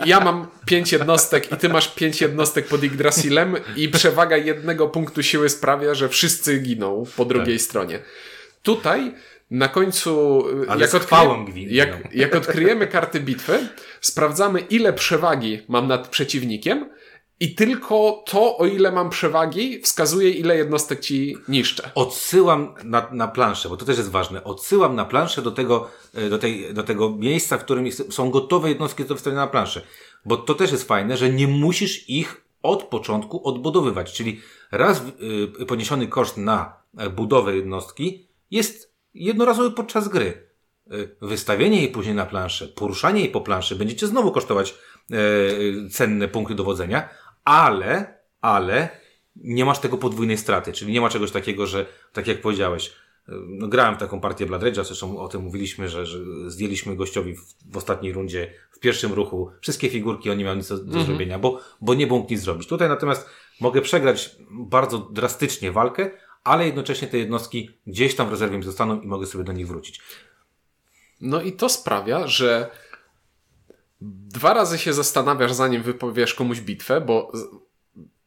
ja mam pięć jednostek i ty masz pięć jednostek pod Yggdrasilem i przewaga jednego punktu siły sprawia, że wszyscy giną po drugiej tak. stronie. Tutaj na końcu, Ale jak, odkryjemy, jak, jak odkryjemy karty bitwy, sprawdzamy ile przewagi mam nad przeciwnikiem i tylko to, o ile mam przewagi, wskazuje, ile jednostek ci niszczę. Odsyłam na, na planszę, bo to też jest ważne. Odsyłam na planszę do tego, e, do, tej, do tego miejsca, w którym są gotowe jednostki do wstawienia na planszę. Bo to też jest fajne, że nie musisz ich od początku odbudowywać. Czyli raz y, poniesiony koszt na budowę jednostki jest jednorazowy podczas gry. E, wystawienie jej później na planszę, poruszanie jej po planszy będzie cię znowu kosztować e, cenne punkty dowodzenia, ale, ale nie masz tego podwójnej straty, czyli nie ma czegoś takiego, że tak jak powiedziałeś, e, no, grałem w taką partię Blood Rage'a, zresztą o tym mówiliśmy, że, że zdjęliśmy gościowi w, w, ostatniej rundzie, w pierwszym ruchu, wszystkie figurki, on nie miał nic do, do mhm. zrobienia, bo, bo nie mógł nic zrobić. Tutaj natomiast mogę przegrać bardzo drastycznie walkę, ale jednocześnie te jednostki gdzieś tam w rezerwie mi zostaną i mogę sobie do nich wrócić. No i to sprawia, że dwa razy się zastanawiasz, zanim wypowiesz komuś bitwę, bo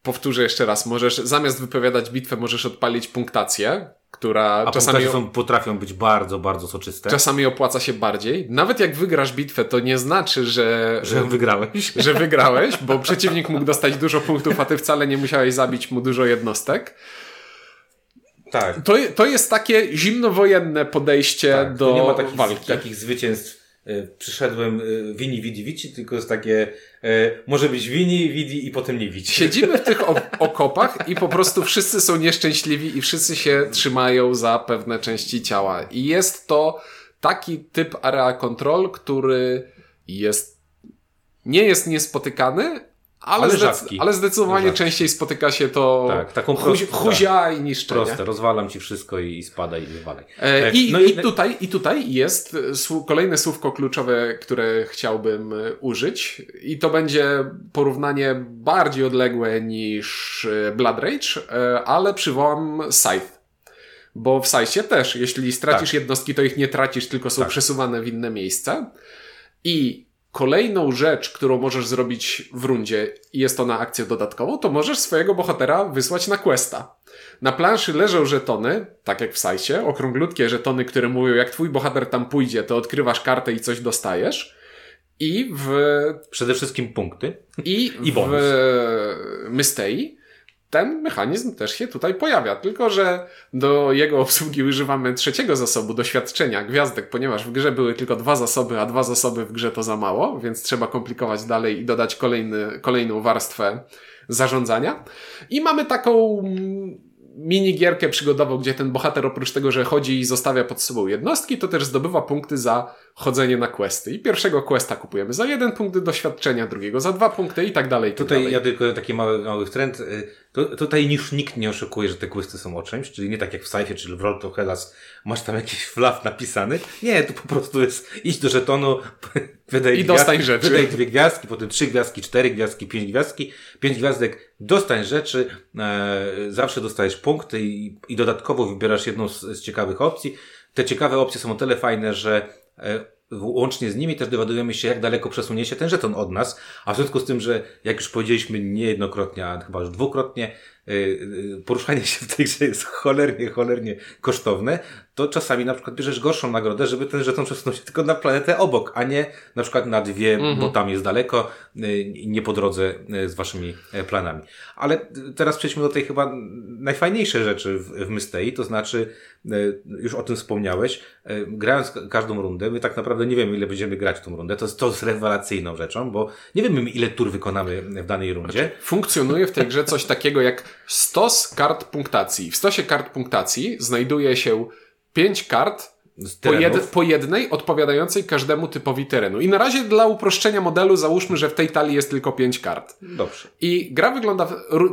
powtórzę jeszcze raz, możesz zamiast wypowiadać bitwę, możesz odpalić punktację, która A czasami są, potrafią być bardzo, bardzo soczyste. Czasami opłaca się bardziej. Nawet jak wygrasz bitwę, to nie znaczy, że. Że wygrałeś. Że wygrałeś, bo przeciwnik mógł dostać dużo punktów, a ty wcale nie musiałeś zabić mu dużo jednostek. Tak. To, to jest takie zimnowojenne podejście tak, do nie ma takich, walki. takich zwycięstw. E, przyszedłem e, wini, widi, wici, tylko jest takie e, może być wini, widi i potem nie wici. Siedzimy w tych okopach i po prostu wszyscy są nieszczęśliwi i wszyscy się trzymają za pewne części ciała. I jest to taki typ area control, który jest nie jest niespotykany, ale, ale, ale zdecydowanie rzadki. częściej spotyka się to tak, taką chuzi, huzia i niszczenie. Proste, rozwalam ci wszystko i spadaj i wywalaj. E, I, no i, i, tutaj, I tutaj jest kolejne słówko kluczowe, które chciałbym e, użyć i to będzie porównanie bardziej odległe niż e, Blood Rage, e, ale przywołam Scythe. Bo w Scythe też, jeśli stracisz tak. jednostki, to ich nie tracisz, tylko są tak. przesuwane w inne miejsce. I kolejną rzecz, którą możesz zrobić w rundzie i jest to na akcję dodatkową, to możesz swojego bohatera wysłać na questa. Na planszy leżą żetony, tak jak w sajcie, okrąglutkie żetony, które mówią, jak twój bohater tam pójdzie, to odkrywasz kartę i coś dostajesz. I w... Przede wszystkim punkty. I, I w Mystei ten mechanizm też się tutaj pojawia, tylko że do jego obsługi używamy trzeciego zasobu, doświadczenia gwiazdek, ponieważ w grze były tylko dwa zasoby, a dwa zasoby w grze to za mało, więc trzeba komplikować dalej i dodać kolejny, kolejną warstwę zarządzania. I mamy taką minigierkę przygodową, gdzie ten bohater oprócz tego, że chodzi i zostawia pod sobą jednostki, to też zdobywa punkty za chodzenie na questy. I pierwszego questa kupujemy za jeden punkt doświadczenia, drugiego za dwa punkty i tak dalej. I tutaj tak dalej. ja tylko taki mały, mały trend. Y, tutaj już nikt nie oszukuje, że te questy są o czymś, czyli nie tak jak w Sci-Fi, czyli w Roll to Hellas masz tam jakiś flaw napisany. Nie, to po prostu jest iść do żetonu, wydaj, I dostań rzeczy. wydaj dwie gwiazdki, potem trzy gwiazdki, cztery gwiazdki, pięć gwiazdki, pięć gwiazdek, dostań rzeczy, e, zawsze dostajesz punkty i, i dodatkowo wybierasz jedną z, z ciekawych opcji. Te ciekawe opcje są o tyle fajne, że łącznie z nimi też dowiadujemy się, jak daleko przesunie się ten żeton od nas, a w związku z tym, że jak już powiedzieliśmy niejednokrotnie, a chyba już dwukrotnie, y, y, poruszanie się w tej grze jest cholernie, cholernie kosztowne, to czasami na przykład bierzesz gorszą nagrodę, żeby ten żeton przesunął się tylko na planetę obok, a nie na przykład na dwie, mhm. bo tam jest daleko, y, nie po drodze z waszymi e, planami. Ale teraz przejdźmy do tej chyba najfajniejszej rzeczy w, w Mystei, to znaczy, już o tym wspomniałeś, grając każdą rundę, my tak naprawdę nie wiemy, ile będziemy grać w tą rundę, to jest, to jest rewelacyjną rzeczą, bo nie wiemy, ile tur wykonamy w danej rundzie. Znaczy, funkcjonuje w tej grze coś takiego jak stos kart punktacji. W stosie kart punktacji znajduje się pięć kart po, jed, po, jednej odpowiadającej każdemu typowi terenu. I na razie dla uproszczenia modelu załóżmy, że w tej talii jest tylko pięć kart. Dobrze. I gra wygląda,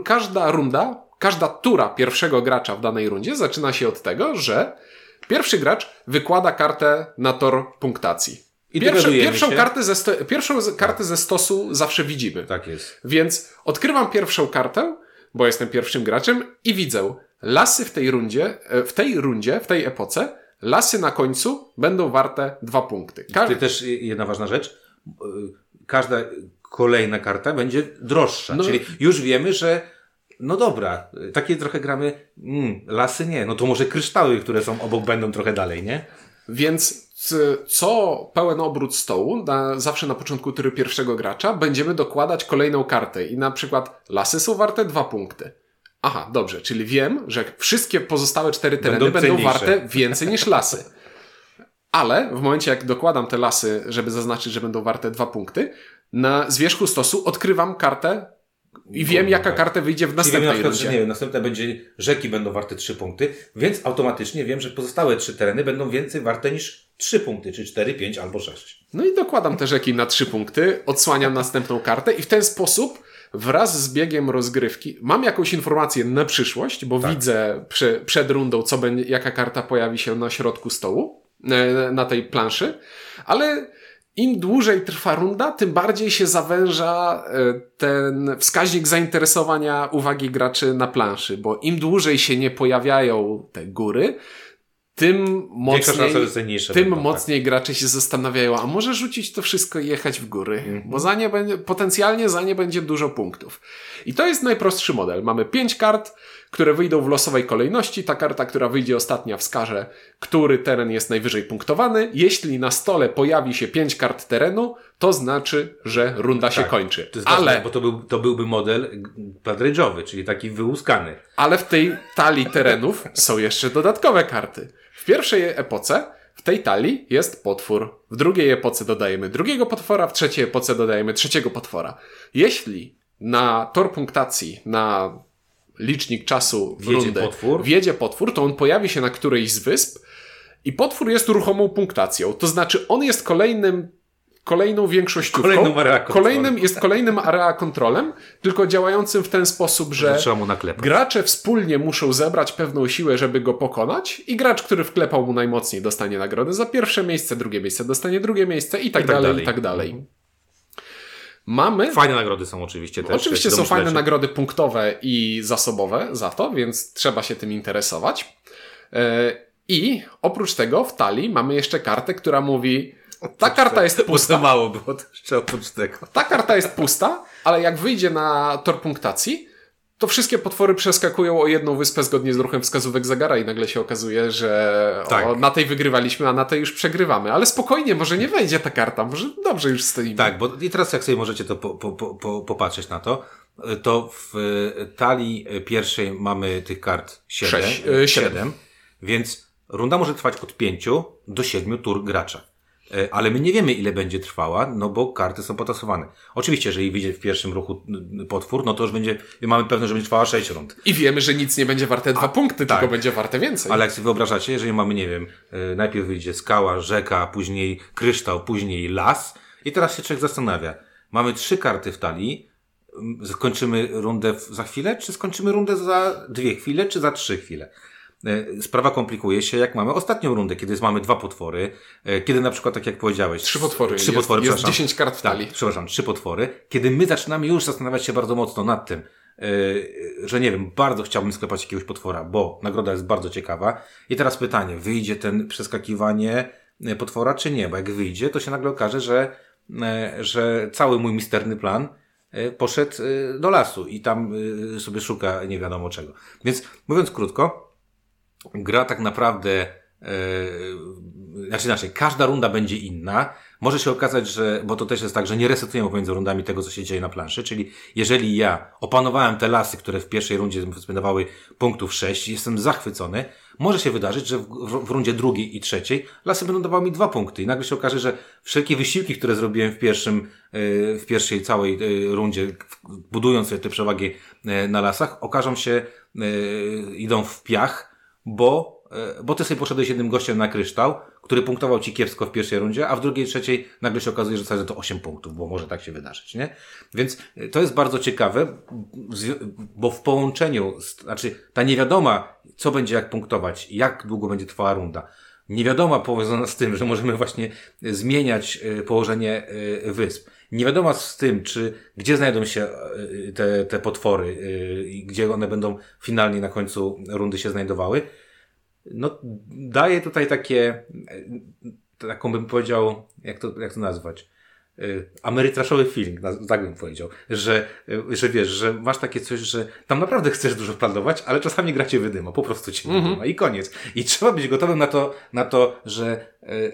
każda runda, każda tura pierwszego gracza w danej rundzie zaczyna się od tego, że pierwszy gracz wykłada kartę na tor punktacji. I Pierwsze, pierwszą się. kartę, ze sto, pierwszą z- kartę ze stosu zawsze widzimy. Tak jest. Więc odkrywam pierwszą kartę, bo jestem pierwszym graczem i widzę lasy w tej rundzie, e, w tej rundzie, w tej epoce, lasy na końcu będą warte dwa punkty. Ka- Tutaj też jedna ważna rzecz. Y, Każda kolejna karta będzie droższa. No. Czyli już wiemy, że no dobra, y, takie trochę gramy, mm, lasy nie, no to może kryształy, które są obok będą trochę dalej, nie? Więc co pełen obrót stołu, na, zawsze na początku tury pierwszego gracza, będziemy dokładać kolejną kartę i na przykład lasy są warte dwa punkty. Aha, dobrze, czyli wiem, że wszystkie pozostałe cztery tereny Będą będą, warte więcej niż lasy. Ale w momencie, jak dokładam te lasy, żeby zaznaczyć, że będą warte dwa punkty, na zwierzchu stosu odkrywam kartę i wiem, jaka tak. karta wyjdzie w Czyli wiem na następnej przykład, że nie wiem, następna będzie, rzeki będą warte 3 punkty, więc automatycznie wiem, że pozostałe trzy tereny będą więcej warte niż 3 punkty, czy 4, 5 albo 6. No i dokładam te rzeki na trzy punkty, odsłaniam następną kartę i w ten sposób wraz z biegiem rozgrywki mam jakąś informację na przyszłość, bo widzę prze, przed rundą, co będzie, jaka karta pojawi się na środku stołu, e, na tej planszy, ale im dłużej trwa runda, tym bardziej się zawęża e, ten wskaźnik zainteresowania uwagi graczy na planszy, bo im dłużej się nie pojawiają te góry, tym mocniej, tym będą, tak. mocniej gracze się zastanawiają, a może rzucić to wszystko i jechać w góry, Mhm. bo za nie będzie, potencjalnie za nie będzie dużo punktów. I to jest najprostszy model. Mamy pięć kart, które wyjdą w losowej kolejności. Ta karta, która wyjdzie ostatnia, wskaże, który teren jest najwyżej punktowany. Jeśli na stole pojawi się pięć kart terenu, to znaczy, że runda się Tak. kończy. To jest ważne, Ale bo to, był, to byłby model pladrage'owy, czyli taki wyłuskany. Ale w tej talii terenów są jeszcze dodatkowe karty. W pierwszej epoce w tej talii jest potwór. W drugiej epoce dodajemy drugiego potwora, w trzeciej epoce dodajemy trzeciego potwora. Jeśli na tor punktacji, na licznik czasu w Wjedzie rundę potwór. wjedzie potwór, to on pojawi się na którejś z wysp i potwór jest ruchomą punktacją. To znaczy on jest kolejnym kolejną większościówką. Kolejną area. Kolejnym jest kolejnym area kontrolem, tylko działającym w ten sposób, że. Gracze wspólnie muszą zebrać pewną siłę, żeby go pokonać i gracz, który wklepał mu najmocniej dostanie nagrodę za pierwsze miejsce, drugie miejsce dostanie drugie miejsce i tak, I tak dalej, dalej. i tak dalej. Mamy... Fajne nagrody są oczywiście też. Oczywiście są fajne nagrody punktowe i zasobowe za to, więc trzeba się tym interesować. E, I oprócz tego w talii mamy jeszcze kartę, która mówi ta karta jest Bo pusta. to mało było jeszcze oprócz tego. Ta karta jest pusta, ale jak wyjdzie na tor punktacji, to wszystkie potwory przeskakują o jedną wyspę zgodnie z ruchem wskazówek zegara i nagle się okazuje, że Tak. o, na tej wygrywaliśmy, a na tej już przegrywamy. Ale spokojnie, może nie wejdzie ta karta, może dobrze już stoimy. Tak, bo i teraz jak sobie możecie to po, po, po, po, popatrzeć na to, to w e, talii pierwszej mamy tych kart 7, Sześć, e, siedem. 7 więc runda może trwać od 5 do 7 tur gracza. E, Ale my nie wiemy, ile będzie trwała, no bo karty są potasowane. Oczywiście, jeżeli wyjdzie w pierwszym ruchu potwór, no to już będzie, mamy pewność, że będzie trwała 6 rund. I wiemy, że nic nie będzie warte dwa punkty, tak. tylko będzie warte więcej. Ale jak sobie wyobrażacie, jeżeli mamy, nie wiem, e, najpierw wyjdzie skała, rzeka, później kryształ, później las i teraz się człowiek zastanawia. Mamy trzy karty w talii, skończymy rundę za chwilę, czy skończymy rundę za dwie chwile, czy za trzy chwile? E, Sprawa komplikuje się, jak mamy ostatnią rundę, kiedy mamy dwa potwory, e, kiedy na przykład, tak jak powiedziałeś... Trzy potwory. Trzy jest, potwory, jest przepraszam. 10 kart w talii. Tak, przepraszam, trzy potwory. Kiedy my zaczynamy już zastanawiać się bardzo mocno nad tym, yy, że nie wiem, bardzo chciałbym sklepać jakiegoś potwora, bo nagroda jest bardzo ciekawa. I teraz pytanie, wyjdzie ten przeskakiwanie potwora, czy nie? Bo jak wyjdzie, to się nagle okaże, że, że cały mój misterny plan poszedł do lasu i tam sobie szuka nie wiadomo czego. Więc mówiąc krótko, gra tak naprawdę, yy, znaczy inaczej, każda runda będzie inna. Może się okazać, że, bo to też jest tak, że nie resetujemy pomiędzy rundami tego, co się dzieje na planszy, czyli jeżeli ja opanowałem te lasy, które w pierwszej rundzie spendowały punktów 6, jestem zachwycony, może się wydarzyć, że w, w, rundzie drugiej i trzeciej lasy będą dawały mi dwa punkty i nagle się okaże, że wszelkie wysiłki, które zrobiłem w pierwszym, yy, w pierwszej całej yy, rundzie, budując sobie te przewagi na lasach, okażą się, idą w piach, bo, e, bo ty sobie poszedłeś jednym gościem na kryształ, który punktował ci kiepsko w pierwszej rundzie, a w drugiej, trzeciej nagle się okazuje, że wcale to 8 punktów, bo może tak się wydarzyć, nie? Więc e, to jest bardzo ciekawe, bo w połączeniu, znaczy ta niewiadoma, co będzie jak punktować, jak długo będzie trwała runda, niewiadoma powiązana z tym, że możemy właśnie zmieniać e, położenie e, wysp, niewiadoma z tym, czy gdzie znajdą się e, te, te potwory i gdzie one będą finalnie na końcu rundy się znajdowały, no daje tutaj takie, taką bym powiedział, jak to, jak to nazwać, amerytraszowy feeling, tak bym powiedział, że, że wiesz, że masz takie coś, że tam naprawdę chcesz dużo planować, ale czasami gra cię wydyma, po prostu cię mm -hmm. wydyma i koniec. I trzeba być gotowym na to, na to, że,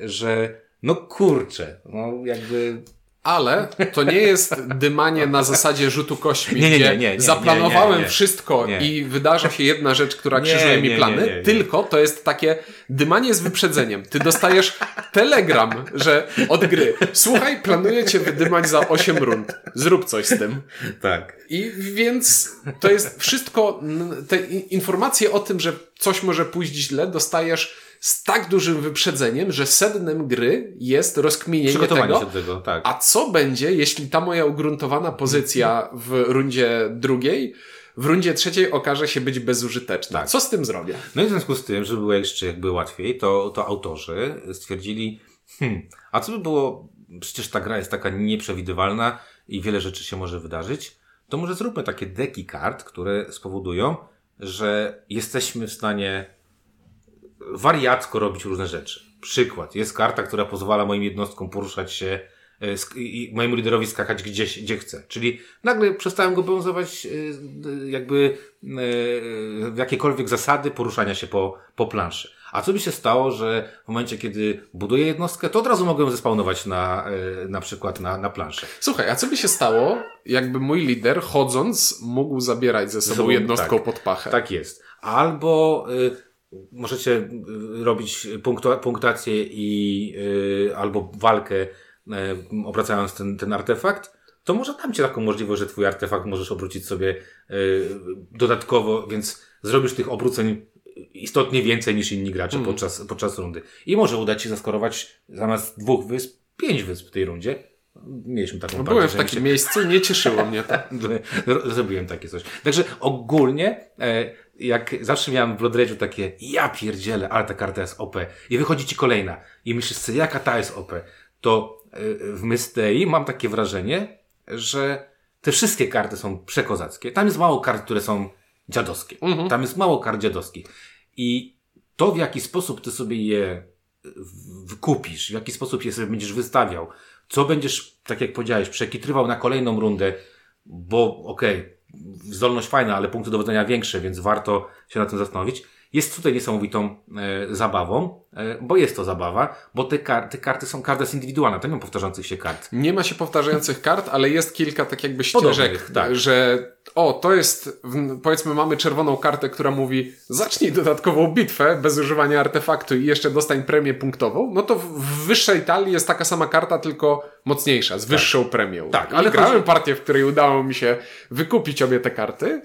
że no kurczę, no jakby ale to nie jest dymanie na zasadzie rzutu kośćmi, nie, nie, nie, nie, nie zaplanowałem wszystko i wydarza się jedna rzecz, która krzyżuje mi plany, tylko to jest takie dymanie z wyprzedzeniem. Ty dostajesz telegram, że od gry, słuchaj, planuję cię wydymać za 8 rund. Zrób coś z tym. Tak. I więc to jest wszystko, te informacje o tym, że coś może pójść źle, dostajesz z tak dużym wyprzedzeniem, że sednem gry jest rozkminienie tego, tego tak. a co będzie, jeśli ta moja ugruntowana pozycja w rundzie drugiej w rundzie trzeciej okaże się być bezużyteczna. Tak. Co z tym zrobię? No i w związku z tym, żeby było jeszcze jakby łatwiej, to, to autorzy stwierdzili, hmm, a co by było, przecież ta gra jest taka nieprzewidywalna i wiele rzeczy się może wydarzyć, to może zróbmy takie deki kart, które spowodują, że jesteśmy w stanie wariacko robić różne rzeczy. Przykład. Jest karta, która pozwala moim jednostkom poruszać się e, i mojemu liderowi skakać gdzieś, gdzie chce. Czyli nagle przestałem go obowiązywać e, jakby e, w jakiekolwiek zasady poruszania się po, po planszy. A co by się stało, że w momencie, kiedy buduję jednostkę, to od razu mogę zespawnować na, na przykład na, na planszę. Słuchaj, a co by się stało, jakby mój lider chodząc mógł zabierać ze sobą, ze sobą jednostką tak, pod pachę? Tak jest. Albo możecie y, robić punktację i yy, albo walkę yy, obracając ten, ten artefakt, to może dam Ci taką możliwość, że Twój artefakt możesz obrócić sobie yy, dodatkowo, więc zrobisz tych obróceń istotnie więcej niż inni gracze mm. podczas, podczas rundy. I może uda Ci zaskorować zamiast dwóch wysp, pięć wysp w tej rundzie. Mieliśmy taką no Byłem w takim się... miejscu, nie cieszyło mnie to. Zrobiłem takie coś. Także ogólnie e, jak zawsze miałem w Blood Rage'u takie, ja pierdzielę, ale ta karta jest OP. I wychodzi ci kolejna. I myślisz sobie, jaka ta jest OP. To y, w Mystei mam takie wrażenie, że te wszystkie karty są przekozackie. Tam jest mało kart, które są dziadowskie. Mhm. Tam jest mało kart dziadowskich. I to, w jaki sposób ty sobie je wykupisz, w jaki sposób je sobie będziesz wystawiał, co będziesz, tak jak powiedziałeś, przekitrywał na kolejną rundę, bo okej, okay, zdolność fajna, ale punkty dowodzenia większe, więc warto się na tym zastanowić. Jest tutaj niesamowitą e, zabawą, e, bo jest to zabawa, bo te, kar te karty są, karta jest indywidualna, to nie ma powtarzających się kart. Nie ma się powtarzających kart, ale jest kilka tak jakby ścieżek, tak. że o, to jest, powiedzmy mamy czerwoną kartę, która mówi zacznij dodatkową bitwę bez używania artefaktu i jeszcze dostań premię punktową, no to w wyższej talii jest taka sama karta, tylko mocniejsza, z tak. wyższą premią. Tak, ale grałem chodzi... partię, w której udało mi się wykupić obie te karty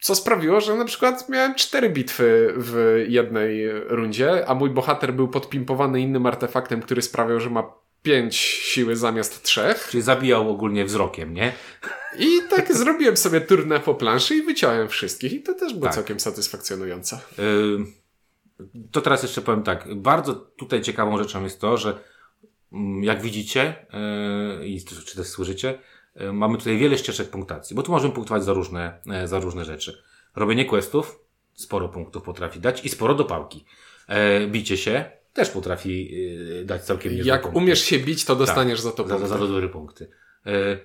co sprawiło, że na przykład miałem cztery bitwy w jednej rundzie, a mój bohater był podpimpowany innym artefaktem, który sprawiał, że ma pięć siły zamiast trzech. Czyli zabijał ogólnie wzrokiem, nie? I tak zrobiłem sobie turnę po planszy i wyciąłem wszystkich i to też było tak. całkiem satysfakcjonujące. Yy, to teraz jeszcze powiem tak. Bardzo tutaj ciekawą rzeczą jest to, że mm, jak widzicie yy, i czy też słyszycie, mamy tutaj wiele ścieżek punktacji, bo tu możemy punktować za różne, e, za różne rzeczy. Robienie questów sporo punktów potrafi dać i sporo dopałki. E, bicie się też potrafi dać całkiem niezłe Jak punkty. umiesz się bić, to dostaniesz tak, za to punkty. Za, za, za dobre punkty.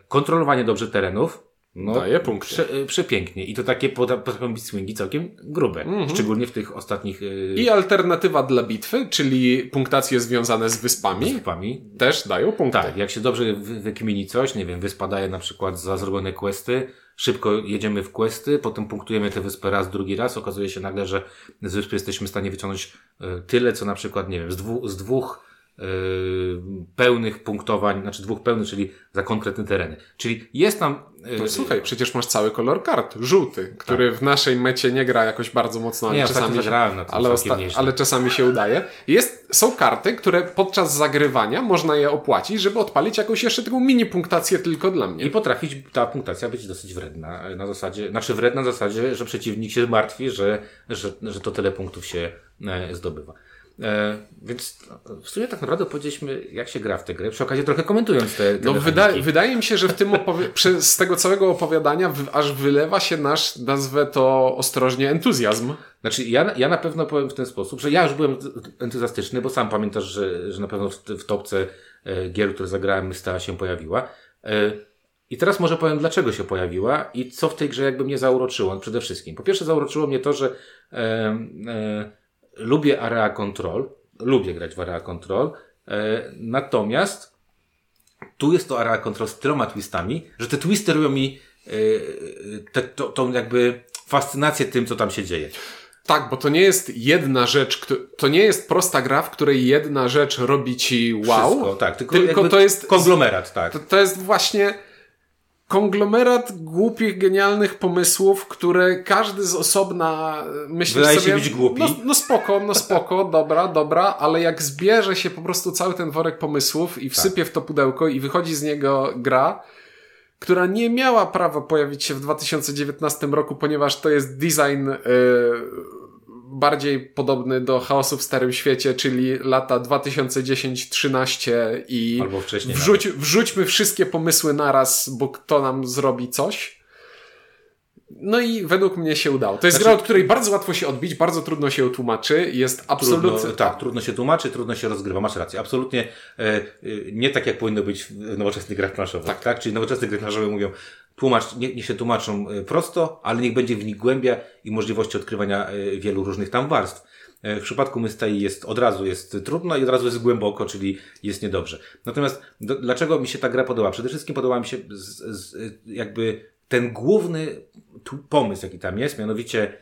kontrolowanie dobrze terenów no, Daje punkty. Prze, y, przepięknie. I to takie potrafią być swingi całkiem grube. Mm -hmm. Szczególnie w tych ostatnich... Yy... I alternatywa dla bitwy, czyli punktacje związane z wyspami. Z wyspami. Też dają punkty. Tak, jak się dobrze wykmini coś, nie wiem, wyspa daje na przykład za zrobione questy, szybko jedziemy w questy, potem punktujemy tę wyspę raz, drugi raz, okazuje się nagle, że z wyspy jesteśmy w stanie wyciągnąć y, tyle, co na przykład, nie wiem, z, dwu, z dwóch Yy, pełnych punktowań, znaczy dwóch pełnych, czyli za konkretne tereny. Czyli jest tam... No słuchaj, przecież masz cały kolor kart, żółty, który tak. w naszej mecie nie gra jakoś bardzo mocno, ale nie, czasami, zagrałem na tym ale, ale czasami się udaje. Jest, są karty, które podczas zagrywania można je opłacić, żeby odpalić jakąś jeszcze taką mini punktację tylko dla mnie. I potrafić ta punktacja być dosyć wredna. Na zasadzie, znaczy wredna na zasadzie, że przeciwnik się martwi, że, że, że to tyle punktów się e, zdobywa. E, więc w sumie tak naprawdę powiedzieliśmy, jak się gra w tę grę, przy okazji trochę komentując te, te No wyda wydaje mi się, że w tym opowi- z tego całego opowiadania aż wylewa się nasz, nazwę to ostrożnie, entuzjazm. Znaczy, ja, ja na pewno powiem w ten sposób, że ja już byłem entuzjastyczny, bo sam pamiętasz, że, że na pewno w, w topce e, gier, które zagrałem, stała się pojawiła. E, I teraz może powiem, dlaczego się pojawiła i co w tej grze jakby mnie zauroczyło przede wszystkim. Po pierwsze, zauroczyło mnie to, że e, lubię area control, lubię grać w area control, e, natomiast tu jest to area control z tyloma twistami, że te twisty robią mi e, te, to, tą jakby fascynację tym, co tam się dzieje. Tak, bo to nie jest jedna rzecz, to nie jest prosta gra, w której jedna rzecz robi ci wow. Wszystko, tak, tylko, tylko to jest konglomerat, tak. To, to jest właśnie konglomerat głupich, genialnych pomysłów, które każdy z osobna e, myśli Wydaje się sobie... być głupi. No, no spoko, no spoko, dobra, dobra, ale jak zbierze się po prostu cały ten worek pomysłów i wsypie w to pudełko i wychodzi z niego gra, która nie miała prawa pojawić się w 2019 roku, ponieważ to jest design e, bardziej podobny do chaosu w Starym Świecie, czyli lata 2010-13 i Albo wcześniej wrzuć, wrzućmy wszystkie pomysły naraz, bo kto nam zrobi coś. No i według mnie się udało. To jest Znaczy- gra, od której bardzo łatwo się odbić, bardzo trudno się tłumaczy, jest absolutnie... Tak, trudno się tłumaczy, trudno się rozgrywa. Masz rację. Absolutnie e, e, nie tak, jak powinno być w nowoczesnych grach planszowych. Tak. tak? Czyli nowoczesne gry planszowe mówią, tłumacz, nie, niech się tłumaczą e, prosto, ale niech będzie w nich głębia i możliwości odkrywania e, wielu różnych tam warstw. E, W przypadku Mystei jest od razu jest trudno i od razu jest głęboko, czyli jest niedobrze. Natomiast do, dlaczego mi się ta gra podoba? Przede wszystkim podoba mi się z, z, jakby ten główny pomysł, jaki tam jest, mianowicie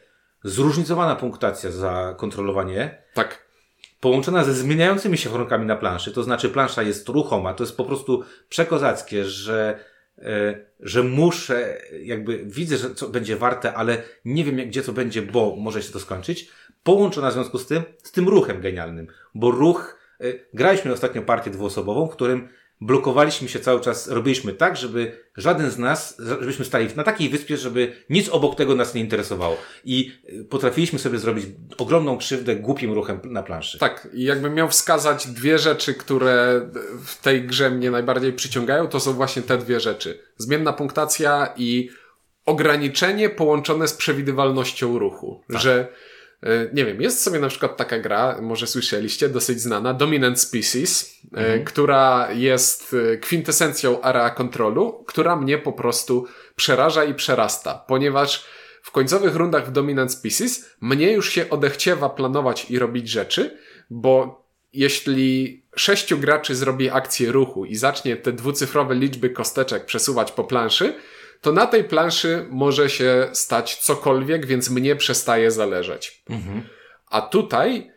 zróżnicowana punktacja za kontrolowanie Tak. połączona ze zmieniającymi się warunkami na planszy, to znaczy plansza jest ruchoma, to jest po prostu przekozackie, że, że muszę, jakby widzę, że co będzie warte, ale nie wiem gdzie to będzie, bo może się to skończyć. Połączona w związku z tym, z tym ruchem genialnym, bo ruch, e, graliśmy ostatnio partię dwuosobową, w którym blokowaliśmy się cały czas, robiliśmy tak, żeby żaden z nas, żebyśmy stali na takiej wyspie, żeby nic obok tego nas nie interesowało. I e, potrafiliśmy sobie zrobić ogromną krzywdę głupim ruchem na planszy. Tak, i jakbym miał wskazać dwie rzeczy, które w tej grze mnie najbardziej przyciągają, to są właśnie te dwie rzeczy. Zmienna punktacja i ograniczenie połączone z przewidywalnością ruchu. Że, e, nie wiem, jest sobie na przykład taka gra, może słyszeliście, dosyć znana, Dominant Species, e, która jest e, kwintesencją area kontrolu, która mnie po prostu przeraża i przerasta, ponieważ w końcowych rundach w Dominant Species mnie już się odechciewa planować i robić rzeczy, bo jeśli sześciu graczy zrobi akcję ruchu i zacznie te dwucyfrowe liczby kosteczek przesuwać po planszy, to na tej planszy może się stać cokolwiek, więc mnie przestaje zależeć. A tutaj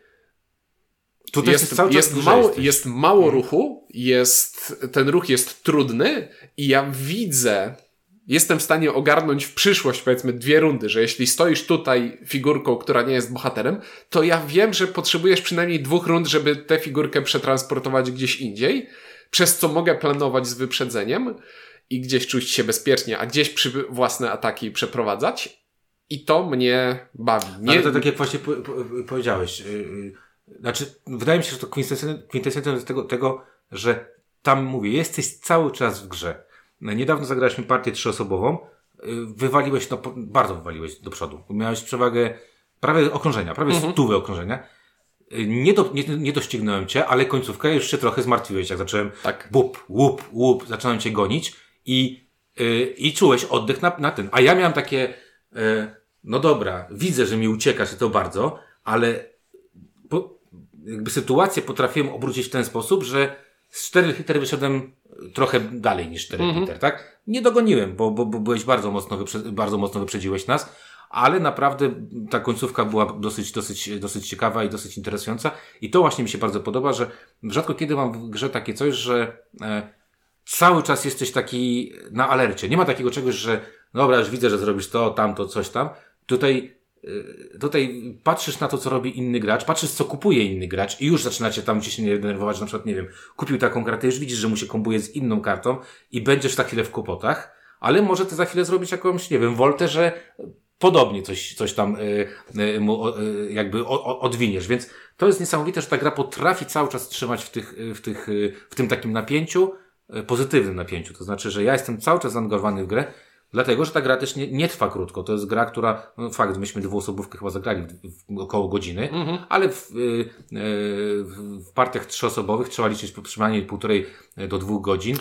Tutaj jest, jest, dłużej mało, jest mało ruchu, jest, ten ruch jest trudny i ja widzę, jestem w stanie ogarnąć w przyszłość, powiedzmy, dwie rundy, że jeśli stoisz tutaj figurką, która nie jest bohaterem, to ja wiem, że potrzebujesz przynajmniej dwóch rund, żeby tę figurkę przetransportować gdzieś indziej, przez co mogę planować z wyprzedzeniem i gdzieś czuć się bezpiecznie, a gdzieś przy własne ataki przeprowadzać. I to mnie bawi. Nie, Ale to tak jak właśnie po, po, powiedziałeś. Yy, yy, znaczy, wydaje mi się, że to kwintesencją tego, tego, że tam mówię, jesteś cały czas w grze. No, Niedawno zagraliśmy partię trzyosobową. Yy, wywaliłeś, no, bardzo wywaliłeś do przodu. Miałeś przewagę prawie okrążenia, prawie Mhm. stówy okrążenia. Nie, do, nie, nie doścignąłem cię, ale końcówkę już się trochę zmartwiłeś, jak zacząłem Tak. łup, łup, łup, zacząłem cię gonić i, yy, i czułeś oddech na, na ten. A ja miałem takie, yy, no dobra, widzę, że mi uciekasz i to bardzo, ale po, jakby sytuację potrafiłem obrócić w ten sposób, że z 4 liter wyszedłem trochę dalej niż 4 liter, tak? Nie dogoniłem, bo, bo, bo byłeś bardzo mocno, wyprze, bardzo mocno wyprzedziłeś nas, ale naprawdę ta końcówka była dosyć, dosyć, dosyć ciekawa i dosyć interesująca i to właśnie mi się bardzo podoba, że rzadko kiedy mam w grze takie coś, że e, cały czas jesteś taki na alercie. Nie ma takiego czegoś, że dobra, już widzę, że zrobisz to, tamto, coś tam. Tutaj, y, tutaj patrzysz na to, co robi inny gracz, patrzysz, co kupuje inny gracz i już zaczynacie tam ci się nie denerwować, że na przykład, nie wiem, kupił taką kartę, już widzisz, że mu się kombuje z inną kartą i będziesz za chwilę w kłopotach, ale może ty za chwilę zrobić jakąś, nie wiem, woltę, że podobnie coś, coś tam y, y, mu, y, jakby o, o, odwiniesz. Więc to jest niesamowite, że ta gra potrafi cały czas trzymać w, tych, y, w, tych, w tym takim napięciu, pozytywnym napięciu. To znaczy, że ja jestem cały czas zaangażowany w grę, dlatego, że ta gra też nie, nie trwa krótko. To jest gra, która, no fakt, myśmy dwuosobówkę chyba zagrali w, w około godziny, ale w, y, y, w partiach trzyosobowych trzeba liczyć przynajmniej półtorej do dwóch godzin.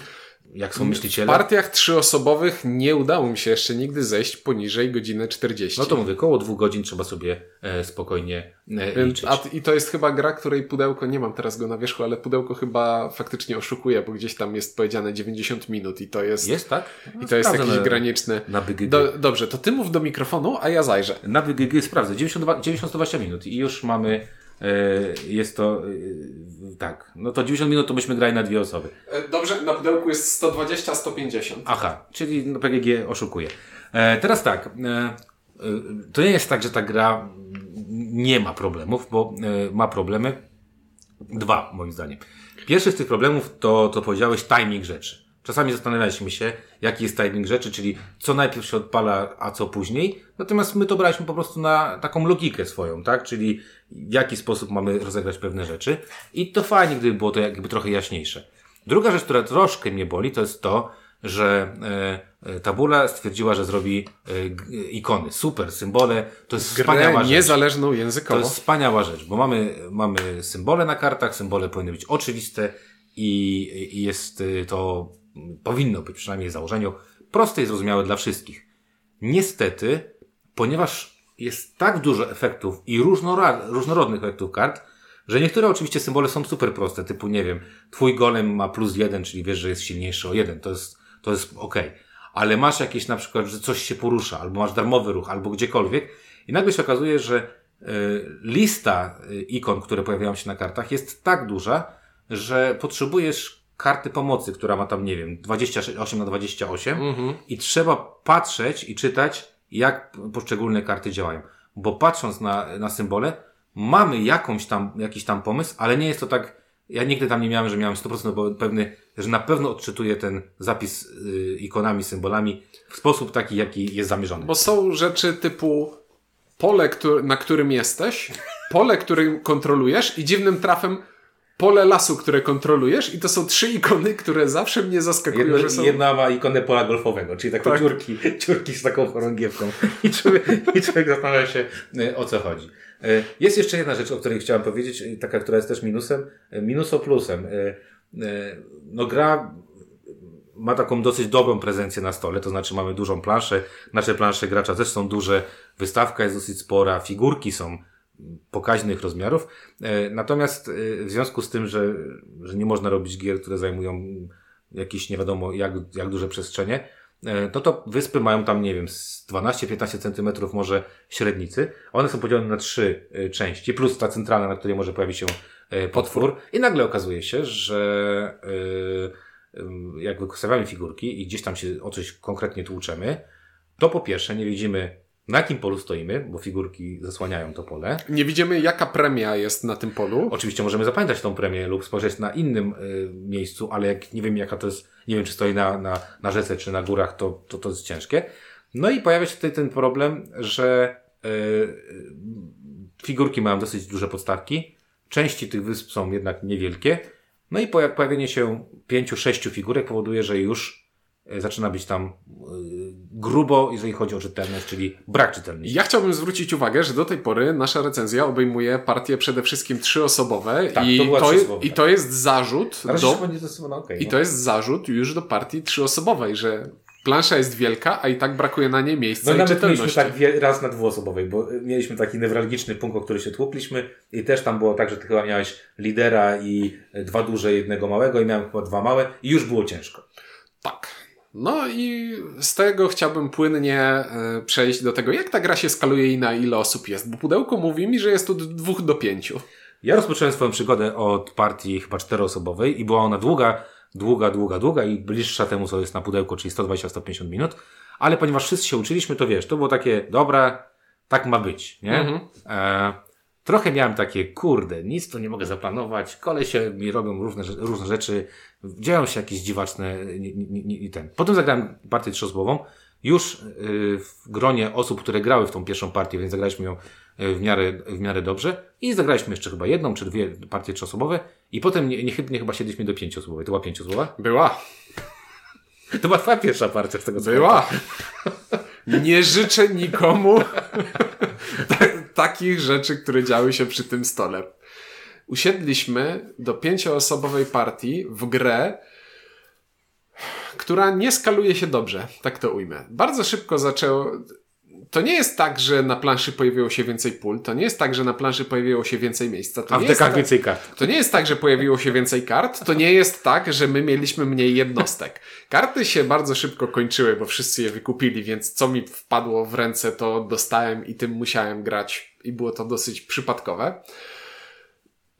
Jak są W myśliciele. partiach trzyosobowych nie udało mi się jeszcze nigdy zejść poniżej godziny 40. No to mówię, około dwóch godzin trzeba sobie e, spokojnie e, liczyć. A, I to jest chyba gra, której pudełko, nie mam teraz go na wierzchu, ale pudełko chyba faktycznie oszukuje, bo gdzieś tam jest powiedziane 90 minut i to jest, Jest, tak? i to jest jakieś na- graniczne. Na BGG. Do, dobrze, to ty mów do mikrofonu, a ja zajrzę. Na BGG sprawdzę. 92 90-120 minut i już mamy. E, jest to. E, tak. No to 90 minut to byśmy grali na dwie osoby. E, Dobrze, na pudełku jest 120-150. Aha, czyli no, PGG oszukuje. Teraz tak. To nie jest tak, że ta gra nie ma problemów, bo ma problemy. Dwa, moim zdaniem. Pierwszy z tych problemów to, to powiedziałeś, timing rzeczy. Czasami zastanawialiśmy się, jaki jest timing rzeczy, czyli co najpierw się odpala, a co później. Natomiast my to braliśmy po prostu na taką logikę swoją, tak? Czyli w jaki sposób mamy rozegrać pewne rzeczy. I to fajnie, gdyby było to jakby trochę jaśniejsze. Druga rzecz, która troszkę mnie boli, to jest to, że e, e, Tabula stwierdziła, że zrobi e, ikony. Super, symbole. To jest wspaniała Grę rzecz. niezależną To językowo. jest wspaniała rzecz, bo mamy, mamy symbole na kartach, symbole powinny być oczywiste i, i jest y, to, powinno być przynajmniej w założeniu, proste i zrozumiałe dla wszystkich. Niestety, ponieważ jest tak dużo efektów i różnorodnych efektów kart, że niektóre oczywiście symbole są super proste, typu nie wiem, twój golem ma plus jeden, czyli wiesz, że jest silniejszy o jeden, to jest, to jest okej. Ale masz jakieś na przykład, że coś się porusza, albo masz darmowy ruch, albo gdziekolwiek i nagle się okazuje, że y, lista y, ikon, które pojawiają się na kartach jest tak duża, że potrzebujesz karty pomocy, która ma tam, nie wiem, 28 na 28 i trzeba patrzeć i czytać, jak poszczególne karty działają. Bo patrząc na, na symbole, mamy jakąś tam, jakiś tam pomysł, ale nie jest to tak, ja nigdy tam nie miałem, że miałem 100% bo pewny, że na pewno odczytuję ten zapis y, ikonami, symbolami w sposób taki, jaki jest zamierzony. Bo są rzeczy typu pole, na którym jesteś, pole, którym kontrolujesz i dziwnym trafem pole lasu, które kontrolujesz i to są trzy ikony, które zawsze mnie zaskakują, Jedna, że są... jedna ma ikonę pola golfowego, czyli takie Tak. dziurki, dziurki z taką chorągiewką. I człowiek, I człowiek zastanawia się, y, o co chodzi. Y, Jest jeszcze jedna rzecz, o której chciałem powiedzieć, y, taka, która jest też minusem. y, Minuso plusem. No gra ma taką dosyć dobrą prezencję na stole, to znaczy mamy dużą planszę, nasze plansze gracza też są duże, wystawka jest dosyć spora, figurki są pokaźnych rozmiarów. E, Natomiast e, w związku z tym, że, że nie można robić gier, które zajmują jakieś nie wiadomo jak, jak duże przestrzenie, e, no to wyspy mają tam, nie wiem, z 12-15 centymetrów może średnicy. One są podzielone na trzy części, plus ta centralna, na której może pojawić się potwór. I nagle okazuje się, że jak wystawiamy figurki i gdzieś tam się o coś konkretnie tłuczemy, to po pierwsze nie widzimy na jakim polu stoimy, bo figurki zasłaniają to pole. Nie widzimy, jaka premia jest na tym polu. Oczywiście możemy zapamiętać tą premię lub spojrzeć na innym y, miejscu, ale jak nie wiem jaka to jest, nie wiem czy stoi na, na, na rzece czy na górach, to, to to jest ciężkie. No i pojawia się tutaj ten problem, że y, figurki mają dosyć duże podstawki, części tych wysp są jednak niewielkie, no i poja- pojawienie się pięciu, sześciu figurek powoduje, że już y, zaczyna być tam grubo, jeżeli chodzi o czytelność, czyli brak czytelności. Ja chciałbym zwrócić uwagę, że do tej pory nasza recenzja obejmuje partie przede wszystkim trzyosobowe Tak, i, to to, i to jest zarzut do, nie zdecydowana, okej, i no. to jest zarzut już do partii trzyosobowej, że plansza jest wielka, a i tak brakuje na niej miejsca No i nawet mieliśmy czytelności. tak wie- raz na dwuosobowej, bo mieliśmy taki newralgiczny punkt, o który się tłukliśmy i też tam było tak, że ty chyba miałeś lidera i dwa duże, jednego małego i miałem chyba dwa małe i już było ciężko. Tak. No i z tego chciałbym płynnie e, przejść do tego, jak ta gra się skaluje i na ile osób jest, bo pudełko mówi mi, że jest od dwóch do pięciu. Ja rozpocząłem swoją przygodę od partii chyba czteroosobowej i była ona długa, długa, długa, długa i bliższa temu, co jest na pudełku, czyli 120-150 minut, ale ponieważ wszyscy się uczyliśmy, to wiesz, to było takie, dobra, tak ma być, nie? Mhm. E, trochę miałem takie, kurde, nic tu nie mogę zaplanować, kolesie mi robią różne, różne rzeczy, dzieją się jakieś dziwaczne i, ten. Potem zagrałem partię trzyosobową, już y, w gronie osób, które grały w tą pierwszą partię, więc zagraliśmy ją y, w miarę, w miarę dobrze i zagraliśmy jeszcze chyba jedną czy dwie partie trzyosobowe i potem nie- niechybnie chyba siedliśmy do pięcioosobowej. To była pięcioosobowa? Była. To była twoja pierwsza partia z tego co Była. Nie życzę nikomu ta takich rzeczy, które działy się przy tym stole. Usiedliśmy do pięcioosobowej partii w grę, która nie skaluje się dobrze, tak to ujmę. Bardzo szybko zaczęło. To nie jest tak, że na planszy pojawiło się więcej pól, to nie jest tak, że na planszy pojawiło się więcej miejsca. To A w dekach tak- więcej kart. to nie jest tak, że pojawiło się więcej kart, to nie jest tak, że my mieliśmy mniej jednostek. Karty się bardzo szybko kończyły, bo wszyscy je wykupili, więc co mi wpadło w ręce, to dostałem i tym musiałem grać i było to dosyć przypadkowe.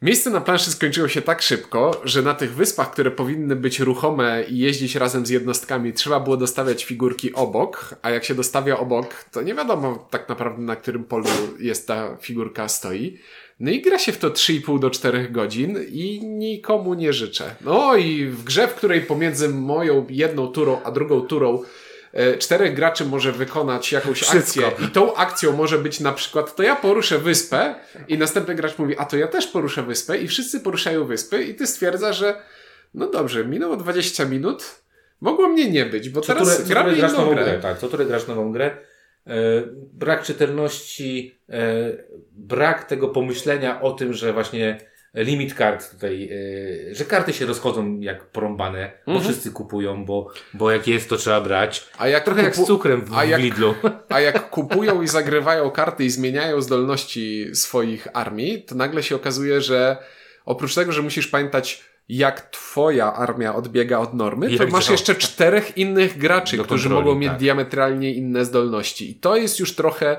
Miejsce na planszy skończyło się tak szybko, że na tych wyspach, które powinny być ruchome i jeździć razem z jednostkami, trzeba było dostawiać figurki obok, a jak się dostawia obok, to nie wiadomo tak naprawdę na którym polu jest ta figurka stoi. No i gra się w to 3,5 do 4 godzin i nikomu nie życzę. No i w grze, w której pomiędzy moją jedną turą a drugą turą czterech graczy może wykonać jakąś Wszystko. akcję i tą akcją może być na przykład to ja poruszę wyspę i następny gracz mówi, a to ja też poruszę wyspę i wszyscy poruszają wyspy i ty stwierdzasz, że no dobrze, minęło 20 minut, mogło mnie nie być, bo Co teraz które, gramy grasz nową grę. grę. Tak, co które grasz nową grę. E, brak czytelności, e, brak tego pomyślenia o tym, że właśnie limit kart tutaj, e, że karty się rozchodzą jak porąbane, bo Mhm. wszyscy kupują, bo, bo jak jest, to trzeba brać. A jak, Trochę jak z cukrem w, a jak- w Lidlu. a jak kupują i zagrywają karty i zmieniają zdolności swoich armii, to nagle się okazuje, że oprócz tego, że musisz pamiętać, jak twoja armia odbiega od normy, to masz jeszcze czterech innych graczy, którzy kontroli, mogą mieć tak. diametralnie inne zdolności. I to jest już trochę.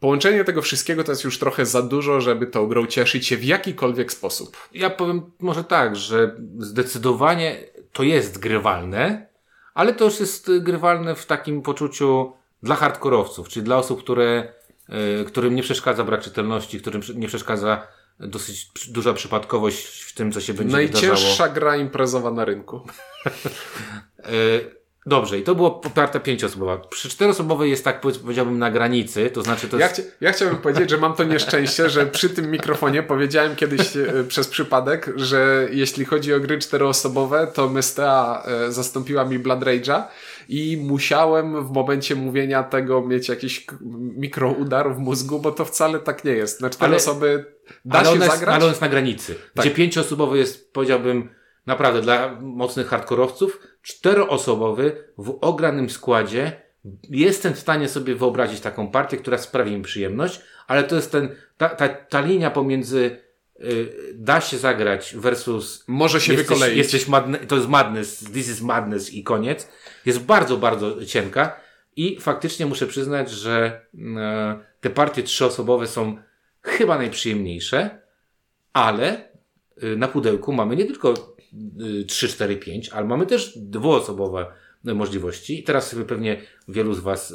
Połączenie tego wszystkiego to jest już trochę za dużo, żeby tą grą cieszyć się w jakikolwiek sposób. Ja powiem może tak, że zdecydowanie to jest grywalne, ale to już jest grywalne w takim poczuciu dla hardkorowców, czyli dla osób, które, y, którym nie przeszkadza brak czytelności, którym nie przeszkadza dosyć duża przypadkowość w tym, co się będzie wydarzało. Najcięższa gra imprezowa na rynku. Dobrze, i to było partia pięcioosobowa. Przy czteroosobowej jest tak, powiedz- powiedziałbym, na granicy, to znaczy to Ja, jest... chcia, ja chciałbym powiedzieć, że mam to nieszczęście, że przy tym mikrofonie powiedziałem kiedyś e, przez przypadek, że jeśli chodzi o gry czteroosobowe, to Mystea e, zastąpiła mi Blood Rage'a i musiałem w momencie mówienia tego mieć jakiś mikroudar w mózgu, bo to wcale tak nie jest. Na cztery Ale- osoby da ale się jest, zagrać? ale on jest na granicy. Tak. Gdzie pięcioosobowy jest, powiedziałbym, naprawdę dla mocnych hardkorowców. Czteroosobowy w ogranym składzie jestem w stanie sobie wyobrazić taką partię, która sprawi mi przyjemność, ale to jest ten, ta, ta, ta linia pomiędzy y, da się zagrać versus Może się jesteś, wykoleić. jesteś madne, to jest madness, this is madness i koniec. Jest bardzo, bardzo cienka i faktycznie muszę przyznać, że e, te partie trzyosobowe są chyba najprzyjemniejsze, ale y, na pudełku mamy nie tylko y, 3, 4, 5, ale mamy też dwuosobowe y, możliwości. I teraz sobie pewnie wielu z Was, y,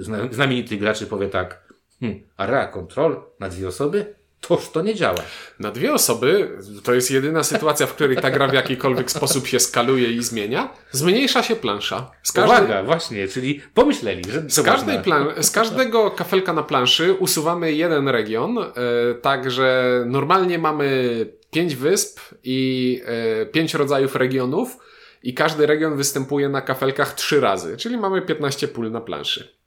y, zna- znamienitych graczy powie tak, hmm, a Ra Control na dwie osoby? Toż to nie działa. Na dwie osoby to jest jedyna sytuacja, w której ta gra w jakikolwiek sposób się skaluje i zmienia. Zmniejsza się plansza. Z każdej, Uwaga, właśnie, czyli pomyśleli, że Z, każdej plan- z każdego kafelka na planszy usuwamy jeden region, e, tak że normalnie mamy pięć wysp i e, pięć rodzajów regionów i każdy region występuje na kafelkach trzy razy, czyli mamy 15 pól na planszy.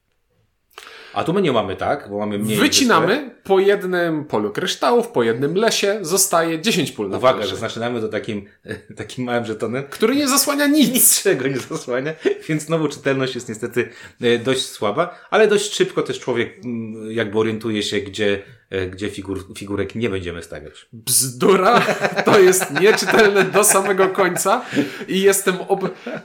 A tu my nie mamy tak, bo mamy mniej. Wycinamy po jednym polu kryształów, po jednym lesie, zostaje 10 pól na Uwaga, planszy, że zaczynamy to takim, takim małym żetonem. który nie zasłania nic. Niczego nie zasłania, więc znowu czytelność jest niestety e, dość słaba, ale dość szybko też człowiek mm, jakby orientuje się, gdzie, gdzie figur, figurek nie będziemy stawiać. Bzdura, to jest nieczytelne do samego końca i jestem ob...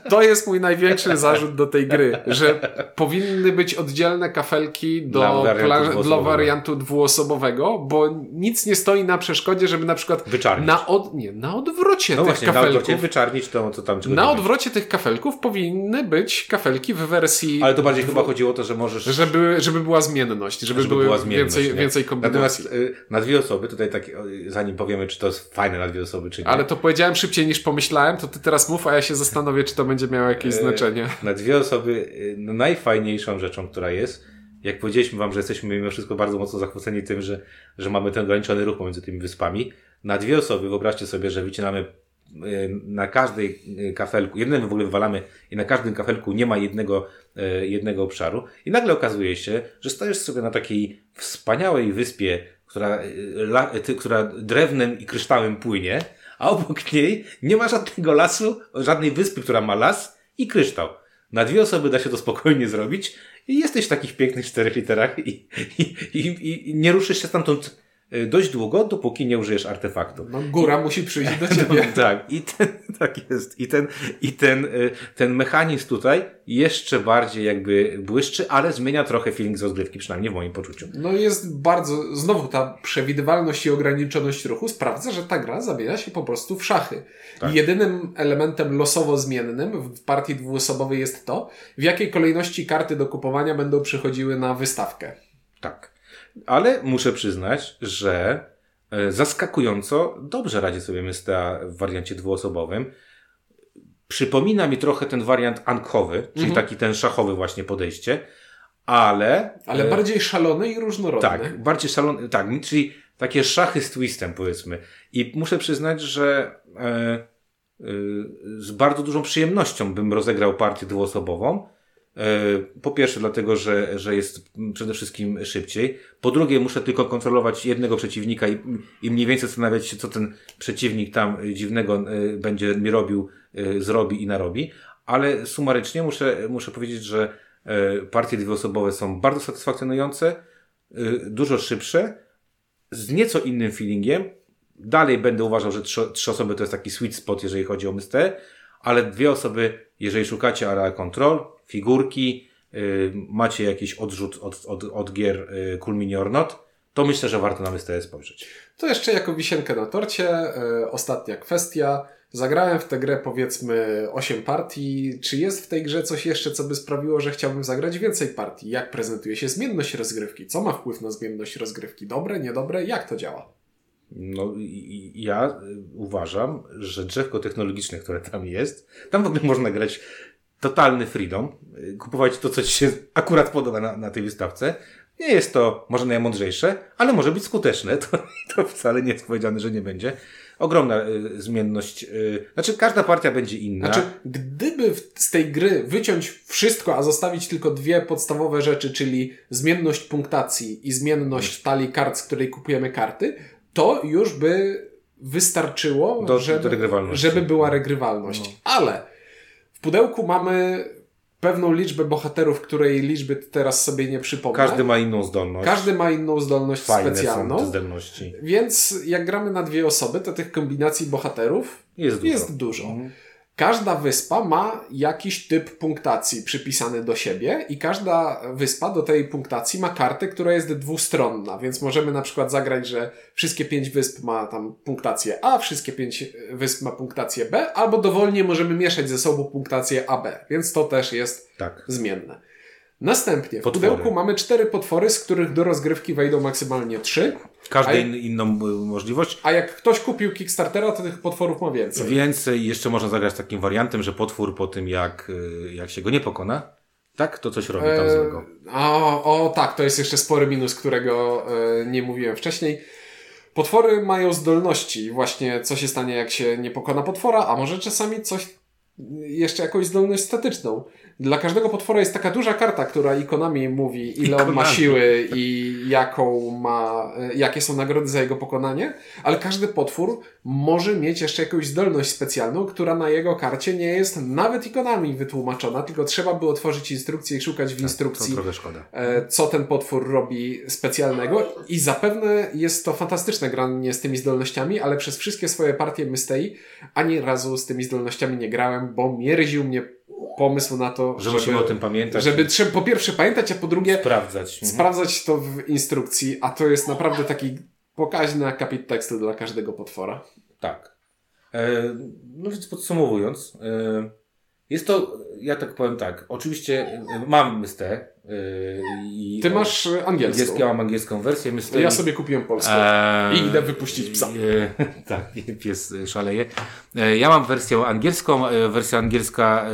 to jest mój największy zarzut do tej gry, że powinny być oddzielne kafelki do, Dla wariantu dla dwuosobowego. wariantu dwuosobowego, bo nic nie stoi na przeszkodzie, żeby na przykład Wyczarnić. na, od... nie, na odwrocie No tych właśnie, na kafelków odwrocie wyczarnić to, co tam na odwrocie tych kafelków powinny być kafelki w wersji Ale to bardziej chyba chodziło o to, że możesz... żeby, żeby była zmienność, żeby, Żeby były była zmienność, więcej, nie? więcej kombinacji. Natomiast y, na dwie osoby, tutaj tak, zanim powiemy, czy to jest fajne na dwie osoby, czy nie. Ale to powiedziałem szybciej niż pomyślałem, to ty teraz mów, a ja się zastanowię, czy to będzie miało jakieś E, znaczenie. Na dwie osoby y, no, najfajniejszą rzeczą, która jest, jak powiedzieliśmy wam, że jesteśmy mimo wszystko bardzo mocno zachwyceni tym, że, że mamy ten ograniczony ruch pomiędzy tymi wyspami. Na dwie osoby wyobraźcie sobie, że wycinamy na każdej y, kafelku, jednym w ogóle wywalamy i na każdym kafelku nie ma jednego, y, jednego obszaru i nagle okazuje się, że stajesz sobie na takiej wspaniałej wyspie, która, y, la, która drewnem i kryształem płynie, a obok niej nie ma żadnego lasu, żadnej wyspy, która ma las i kryształ. Na dwie osoby da się to spokojnie zrobić i jesteś w takich pięknych czterech literach i, i, i, i nie ruszysz się stamtąd y, dość długo, dopóki nie użyjesz artefaktu. No, góra musi przyjść do ciebie. tak, i ten, tak jest. I ten, i ten, y, ten mechanizm tutaj jeszcze bardziej jakby błyszczy, ale zmienia trochę feeling z rozgrywki, przynajmniej w moim poczuciu. No jest bardzo, znowu ta przewidywalność i ograniczoność ruchu sprawdza, że ta gra zamienia się po prostu w szachy. Tak. I jedynym elementem losowo zmiennym w partii dwuosobowej jest to, w jakiej kolejności karty do kupowania będą przychodziły na wystawkę. Tak. Ale muszę przyznać, że e, zaskakująco dobrze radzi sobie Mysta w wariancie dwuosobowym. Przypomina mi trochę ten wariant ankowy, czyli taki ten szachowy właśnie podejście, ale... Ale e, bardziej szalony i różnorodny. Tak, bardziej szalony, tak, czyli takie szachy z twistem powiedzmy. I muszę przyznać, że e, e, z bardzo dużą przyjemnością bym rozegrał partię dwuosobową. E, po pierwsze dlatego, że, że jest przede wszystkim szybciej. Po drugie muszę tylko kontrolować jednego przeciwnika i, i mniej więcej zastanawiać się, co ten przeciwnik tam dziwnego e, będzie mi robił, e, zrobi i narobi. Ale sumarycznie muszę, muszę powiedzieć, że partie dwuosobowe są bardzo satysfakcjonujące, dużo szybsze, z nieco innym feelingiem. Dalej będę uważał, że trzy, trzy osoby to jest taki sweet spot, jeżeli chodzi o MST, ale dwie osoby, jeżeli szukacie area control, figurki, yy, macie jakiś odrzut od, od, od gier yy, Cool Mini or Not, to myślę, że warto na MST spojrzeć. To jeszcze jako wisienkę na torcie, e, ostatnia kwestia. Zagrałem w tę grę powiedzmy 8 partii. Czy jest w tej grze coś jeszcze, co by sprawiło, że chciałbym zagrać więcej partii? Jak prezentuje się zmienność rozgrywki? Co ma wpływ na zmienność rozgrywki? Dobre, niedobre? Jak to działa? No ja y, uważam, że drzewko technologiczne, które tam jest, tam w ogóle można grać totalny freedom, kupować to, co ci się akurat podoba na, na tej wystawce. Nie jest to może najmądrzejsze, ale może być skuteczne. To, to wcale nie jest powiedziane, że nie będzie. Ogromna y, zmienność. Y, znaczy, każda partia będzie inna. Znaczy, gdyby w- z tej gry wyciąć wszystko, a zostawić tylko dwie podstawowe rzeczy, czyli zmienność punktacji i zmienność talii kart, z której kupujemy karty, to już by wystarczyło, Do- żeby, do żeby była regrywalność. Ale w pudełku mamy pewną liczbę bohaterów, której liczby teraz sobie nie przypomnę. Każdy ma inną zdolność. Każdy ma inną zdolność Fajne specjalną. są te zdolności. Więc jak gramy na dwie osoby, to tych kombinacji bohaterów Jest dużo. jest dużo. Każda wyspa ma jakiś typ punktacji przypisany do siebie i każda wyspa do tej punktacji ma kartę, która jest dwustronna, więc możemy na przykład zagrać, że wszystkie pięć wysp ma tam punktację A, wszystkie pięć wysp ma punktację B, albo dowolnie możemy mieszać ze sobą punktację AB, więc to też jest Tak. zmienne. Następnie w Potwory. pudełku mamy cztery potwory, z których do rozgrywki wejdą maksymalnie trzy, Każdy in, inną y, możliwość. a jak ktoś kupił Kickstartera, to tych potworów ma więcej. Więcej jeszcze można zagrać takim wariantem, że potwór po tym, jak, y, jak się go nie pokona, tak, to coś robi tam E, złego. O, o tak, to jest jeszcze spory minus, którego e, nie mówiłem wcześniej. Potwory mają zdolności. Właśnie co się stanie, jak się nie pokona potwora, a może czasami coś, jeszcze jakąś zdolność statyczną. Dla każdego potwora jest taka duża karta, która ikonami mówi, ile on ma siły i jaką ma, e, jakie są nagrody za jego pokonanie, ale każdy potwór może mieć jeszcze jakąś zdolność specjalną, która na jego karcie nie jest nawet ikonami wytłumaczona, tylko trzeba by otworzyć instrukcję i szukać w To instrukcji, e, co ten potwór robi specjalnego. I zapewne jest to fantastyczne granie z tymi zdolnościami, ale przez wszystkie swoje partie Mystei ani razu z tymi zdolnościami nie grałem, bo mierził mnie pomysł na to, Że żeby, musimy o tym pamiętać. żeby trzeba po pierwsze pamiętać, a po drugie sprawdzać. Mhm. sprawdzać to w instrukcji, a to jest naprawdę taki pokaźny akapit tekstu dla każdego potwora. Tak. E, no więc podsumowując, e, Jest to, ja tak powiem tak, oczywiście y, mam mystę. I Ty masz angielską. Angielską, ja mam angielską wersję mystę. Ja sobie kupiłem polską. Eee, I idę wypuścić psa. e, tak, pies e, szaleje. E, Ja mam wersję angielską. e, Wersja angielska e,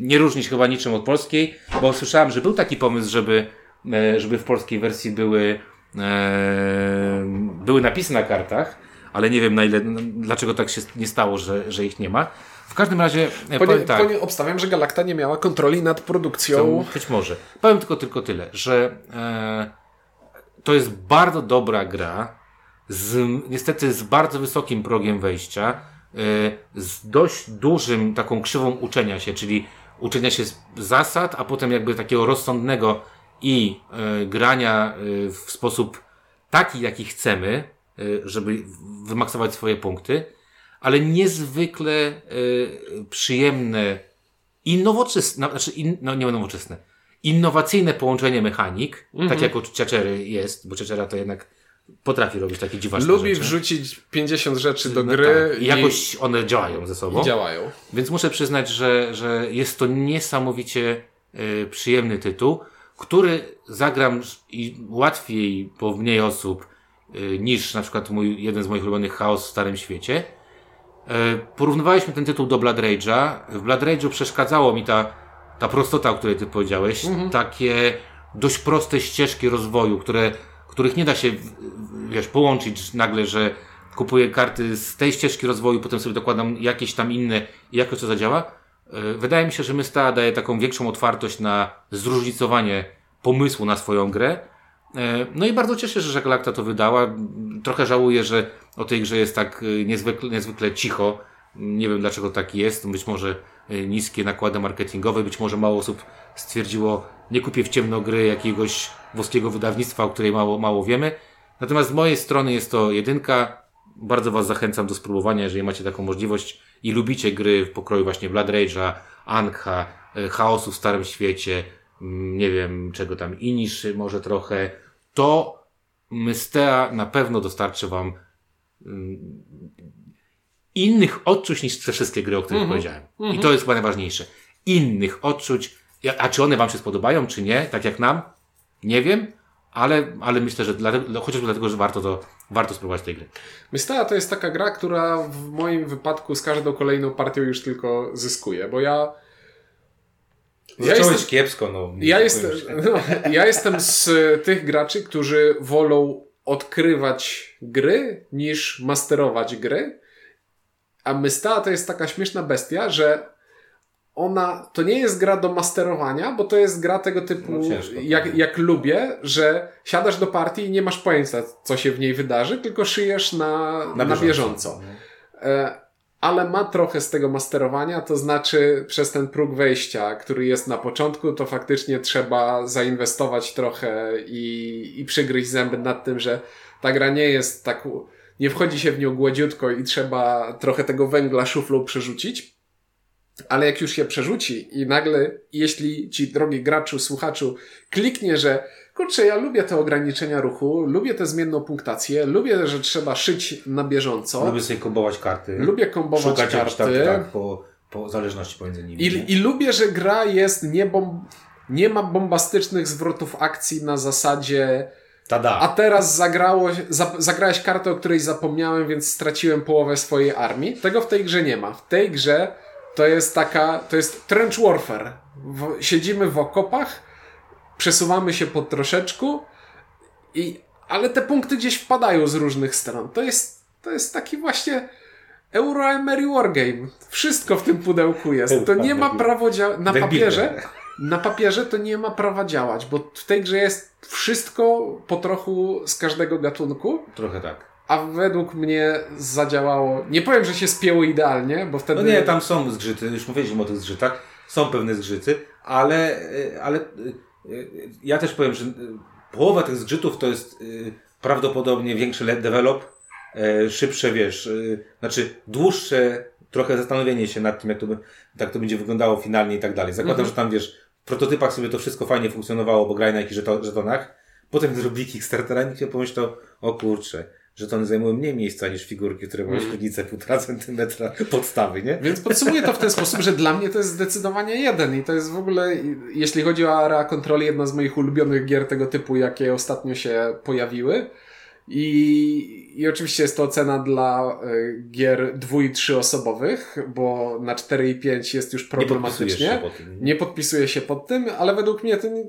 nie różni się chyba niczym od polskiej, bo słyszałem, że był taki pomysł, żeby, e, żeby w polskiej wersji były, e, były napisy na kartach, ale nie wiem na ile, dlaczego tak się nie stało, że, że ich nie ma. W każdym razie e, Ponie, powiem tak. ponie, obstawiam, że Galacta nie miała kontroli nad produkcją. Być może. Powiem tylko, tylko tyle, że e, to jest bardzo dobra gra, z, niestety z bardzo wysokim progiem wejścia, e, z dość dużym taką krzywą uczenia się, czyli uczenia się zasad, a potem jakby takiego rozsądnego i e, grania e, w sposób taki, jaki chcemy, e, żeby wymaksować swoje punkty, ale niezwykle przyjemne i nowoczesne, znaczy in, no nie nowoczesne, innowacyjne połączenie mechanik, tak jak u Ciaczery jest, bo Ciaczera to jednak potrafi robić takie dziwaczne Lubi rzeczy. wrzucić 50 rzeczy do No gry tak. I jakoś one działają ze sobą. i działają. Więc muszę przyznać, że, że jest to niesamowicie y, przyjemny tytuł, który zagram i łatwiej po mniej osób y, niż na przykład mój, jeden z moich ulubionych Chaos w Starym Świecie. Y, porównywaliśmy ten tytuł do Blood Rage'a. W Blood Rage'u przeszkadzało mi ta, ta prostota, o której ty powiedziałeś. Takie dość proste ścieżki rozwoju, które, których nie da się wiesz, połączyć nagle, że kupuję karty z tej ścieżki rozwoju, potem sobie dokładam jakieś tam inne i jakoś to zadziała. E, Wydaje mi się, że Mysta daje taką większą otwartość na zróżnicowanie pomysłu na swoją grę. E, No i bardzo cieszę się, że Galacta to wydała. Trochę żałuję, że o tej grze jest tak e, niezwykle, niezwykle cicho. Nie wiem dlaczego tak jest. Być może niskie nakłady marketingowe, być może mało osób stwierdziło, nie kupię w ciemno gry jakiegoś włoskiego wydawnictwa, o której mało, mało wiemy. Natomiast z mojej strony jest to jedynka. Bardzo Was zachęcam do spróbowania, jeżeli macie taką możliwość i lubicie gry w pokroju właśnie Blood Rage'a, Ankha, e, Chaosu w Starym Świecie, mm, nie wiem czego tam, Iniszy może trochę, to Mystea na pewno dostarczy Wam mm, innych odczuć niż te wszystkie gry, o których powiedziałem. I to jest chyba najważniejsze. Innych odczuć. A czy one Wam się spodobają, czy nie, tak jak nam? Nie wiem, ale, ale myślę, że dlatego, chociażby dlatego, że warto to, warto spróbować tej gry. Mystera to jest taka gra, która w moim wypadku z każdą kolejną partią już tylko zyskuje, bo ja. Ja jestem, kiepsko, no. ja, jestem, no, ja jestem z tych graczy, którzy wolą odkrywać gry niż masterować gry. A Mystera to jest taka śmieszna bestia, że ona to nie jest gra do masterowania, bo to jest gra tego typu, No ciężko, jak, tak. jak lubię, że siadasz do partii i nie masz pojęcia, co się w niej wydarzy, tylko szyjesz na, na, bieżąco. E, ale ma trochę z tego masterowania, to znaczy przez ten próg wejścia, który jest na początku, to faktycznie trzeba zainwestować trochę i, i przygryźć zęby nad tym, że ta gra nie jest tak, nie wchodzi się w nią gładziutko i trzeba trochę tego węgla szuflą przerzucić. Ale jak już się przerzuci i nagle, jeśli ci, drogi graczu, słuchaczu, kliknie, że kurczę, ja lubię te ograniczenia ruchu, lubię tę zmienną punktację, lubię, że trzeba szyć na bieżąco, Lubię sobie kombować karty. lubię kombować Szukać karty tak, tak, po, po zależności pomiędzy nimi. i, i lubię, że gra jest nie, bom, nie ma bombastycznych zwrotów akcji na zasadzie Tada. a teraz zagrało, za, zagrałeś kartę, o której zapomniałem, więc straciłem połowę swojej armii. Tego w tej grze nie ma. W tej grze to jest taka, to jest trench warfare. W, siedzimy w okopach, przesuwamy się po troszeczku i, ale te punkty gdzieś wpadają z różnych stron. To jest, to jest taki właśnie Euro-Emery Wargame. Wszystko w tym pudełku jest. To nie ma prawo działać. Na papierze. Na papierze to nie ma prawa działać, bo w tej grze jest wszystko po trochu z każdego gatunku, Trochę tak. a według mnie zadziałało. Nie powiem, że się spięło idealnie, bo wtedy. No nie, tam są zgrzyty, już mówiliśmy o tych zgrzytach, są pewne zgrzyty, ale, e, ale e, e, ja też powiem, że połowa tych zgrzytów to jest prawdopodobnie większy develop, szybsze, wiesz, znaczy dłuższe trochę zastanowienie się nad tym, jak to, jak to będzie wyglądało finalnie i tak dalej. Zakładam, że tam, wiesz, prototypach sobie to wszystko fajnie funkcjonowało, bo grali na jakichś żeto- żetonach, potem zrobili Kickstartera i nikt nie pomyślał, o kurczę, że to one zajmują mniej miejsca niż figurki, które mają średnicę półtora centymetra podstawy, nie? Więc podsumuję to w ten sposób, że dla mnie to jest zdecydowanie jeden i to jest w ogóle, jeśli chodzi o Area Control, jedna z moich ulubionych gier tego typu, jakie ostatnio się pojawiły. I, I oczywiście jest to ocena dla y, gier dwu i trzyosobowych, bo na 4 i 5 jest już problematycznie. Nie podpisujesz się po tym. Nie podpisuję się pod tym, ale według mnie to nie,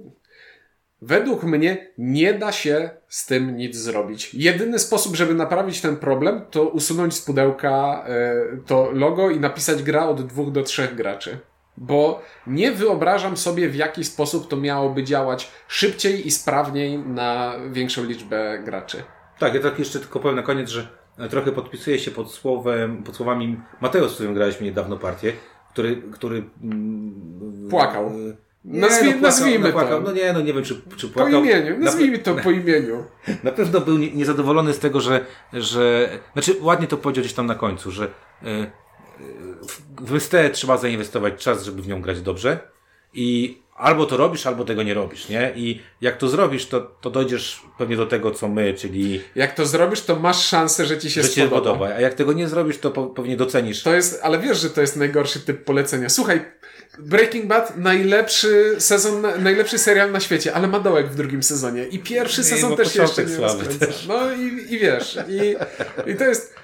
według mnie nie da się z tym nic zrobić. Jedyny sposób, żeby naprawić ten problem, to usunąć z pudełka y, to logo i napisać gra od dwóch do trzech graczy. Bo nie wyobrażam sobie, w jaki sposób to miałoby działać szybciej i sprawniej na większą liczbę graczy. Tak, ja tak jeszcze tylko powiem na koniec, że trochę podpisuję się pod słowem, pod słowami Mateusz, z którym graliśmy niedawno partię, który, który mm, Płakał. e, Nazwij- płakał, nazwijmy to. płakał. No nie, no nie wiem, czy, czy Po płakał. imieniu, Na- nazwijmy to po imieniu. Na pewno był nie- niezadowolony z tego, że, że znaczy ładnie to powiedział gdzieś tam na końcu, że e, e, w Mystę trzeba zainwestować czas, żeby w nią grać dobrze i albo to robisz, albo tego nie robisz, nie? I jak to zrobisz, to, to dojdziesz pewnie do tego, co my, czyli Jak to zrobisz, to masz szansę, że ci się że ci się spodoba. podoba. A jak tego nie zrobisz, to po, pewnie docenisz. To jest, ale wiesz, że to jest najgorszy typ polecenia. Słuchaj, Breaking Bad najlepszy sezon, najlepszy serial na świecie, ale ma dołek w drugim sezonie. I pierwszy sezon bo też jeszcze nie rozkręca. No i, i wiesz, i, i to jest.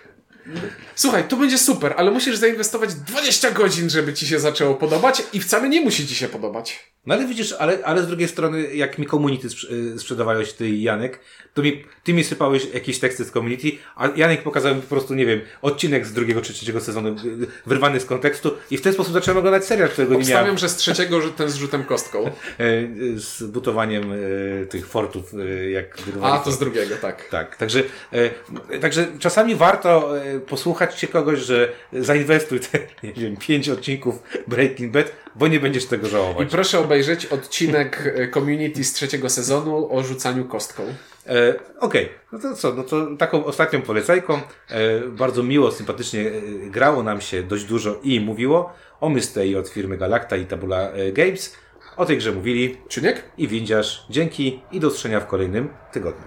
Słuchaj, to będzie super, ale musisz zainwestować 20 godzin, żeby ci się zaczęło podobać i wcale nie musi ci się podobać. No ale widzisz, ale, ale z drugiej strony, jak mi community y, sprzedawałeś ty i Janek, to mi, ty mi sypałeś jakieś teksty z community, a Janek pokazał mi po prostu, nie wiem, odcinek z drugiego czy trzeciego sezonu y, wyrwany z kontekstu i w ten sposób zacząłem oglądać serial, którego nie miałem. Obstawiam, że z trzeciego że ten z rzutem kostką. E, y, z butowaniem y, tych fortów, y, jak budowali A, to z drugiego, tak. Tak, także, e, także czasami warto e, posłuchać się kogoś, że zainwestuj te, nie wiem, pięć odcinków Breaking Bad, bo nie będziesz tego I żałować. proszę obejrzeć odcinek e, Community z trzeciego sezonu o rzucaniu kostką. E, Okej, no to co, no to taką ostatnią polecajką, e, bardzo miło, sympatycznie e, grało nam się dość dużo i mówiło o Mystei od firmy Galacta i Tabula e, Games. O tej grze mówili Czyniek? i Windziarz. Dzięki i do usłyszenia w kolejnym tygodniu.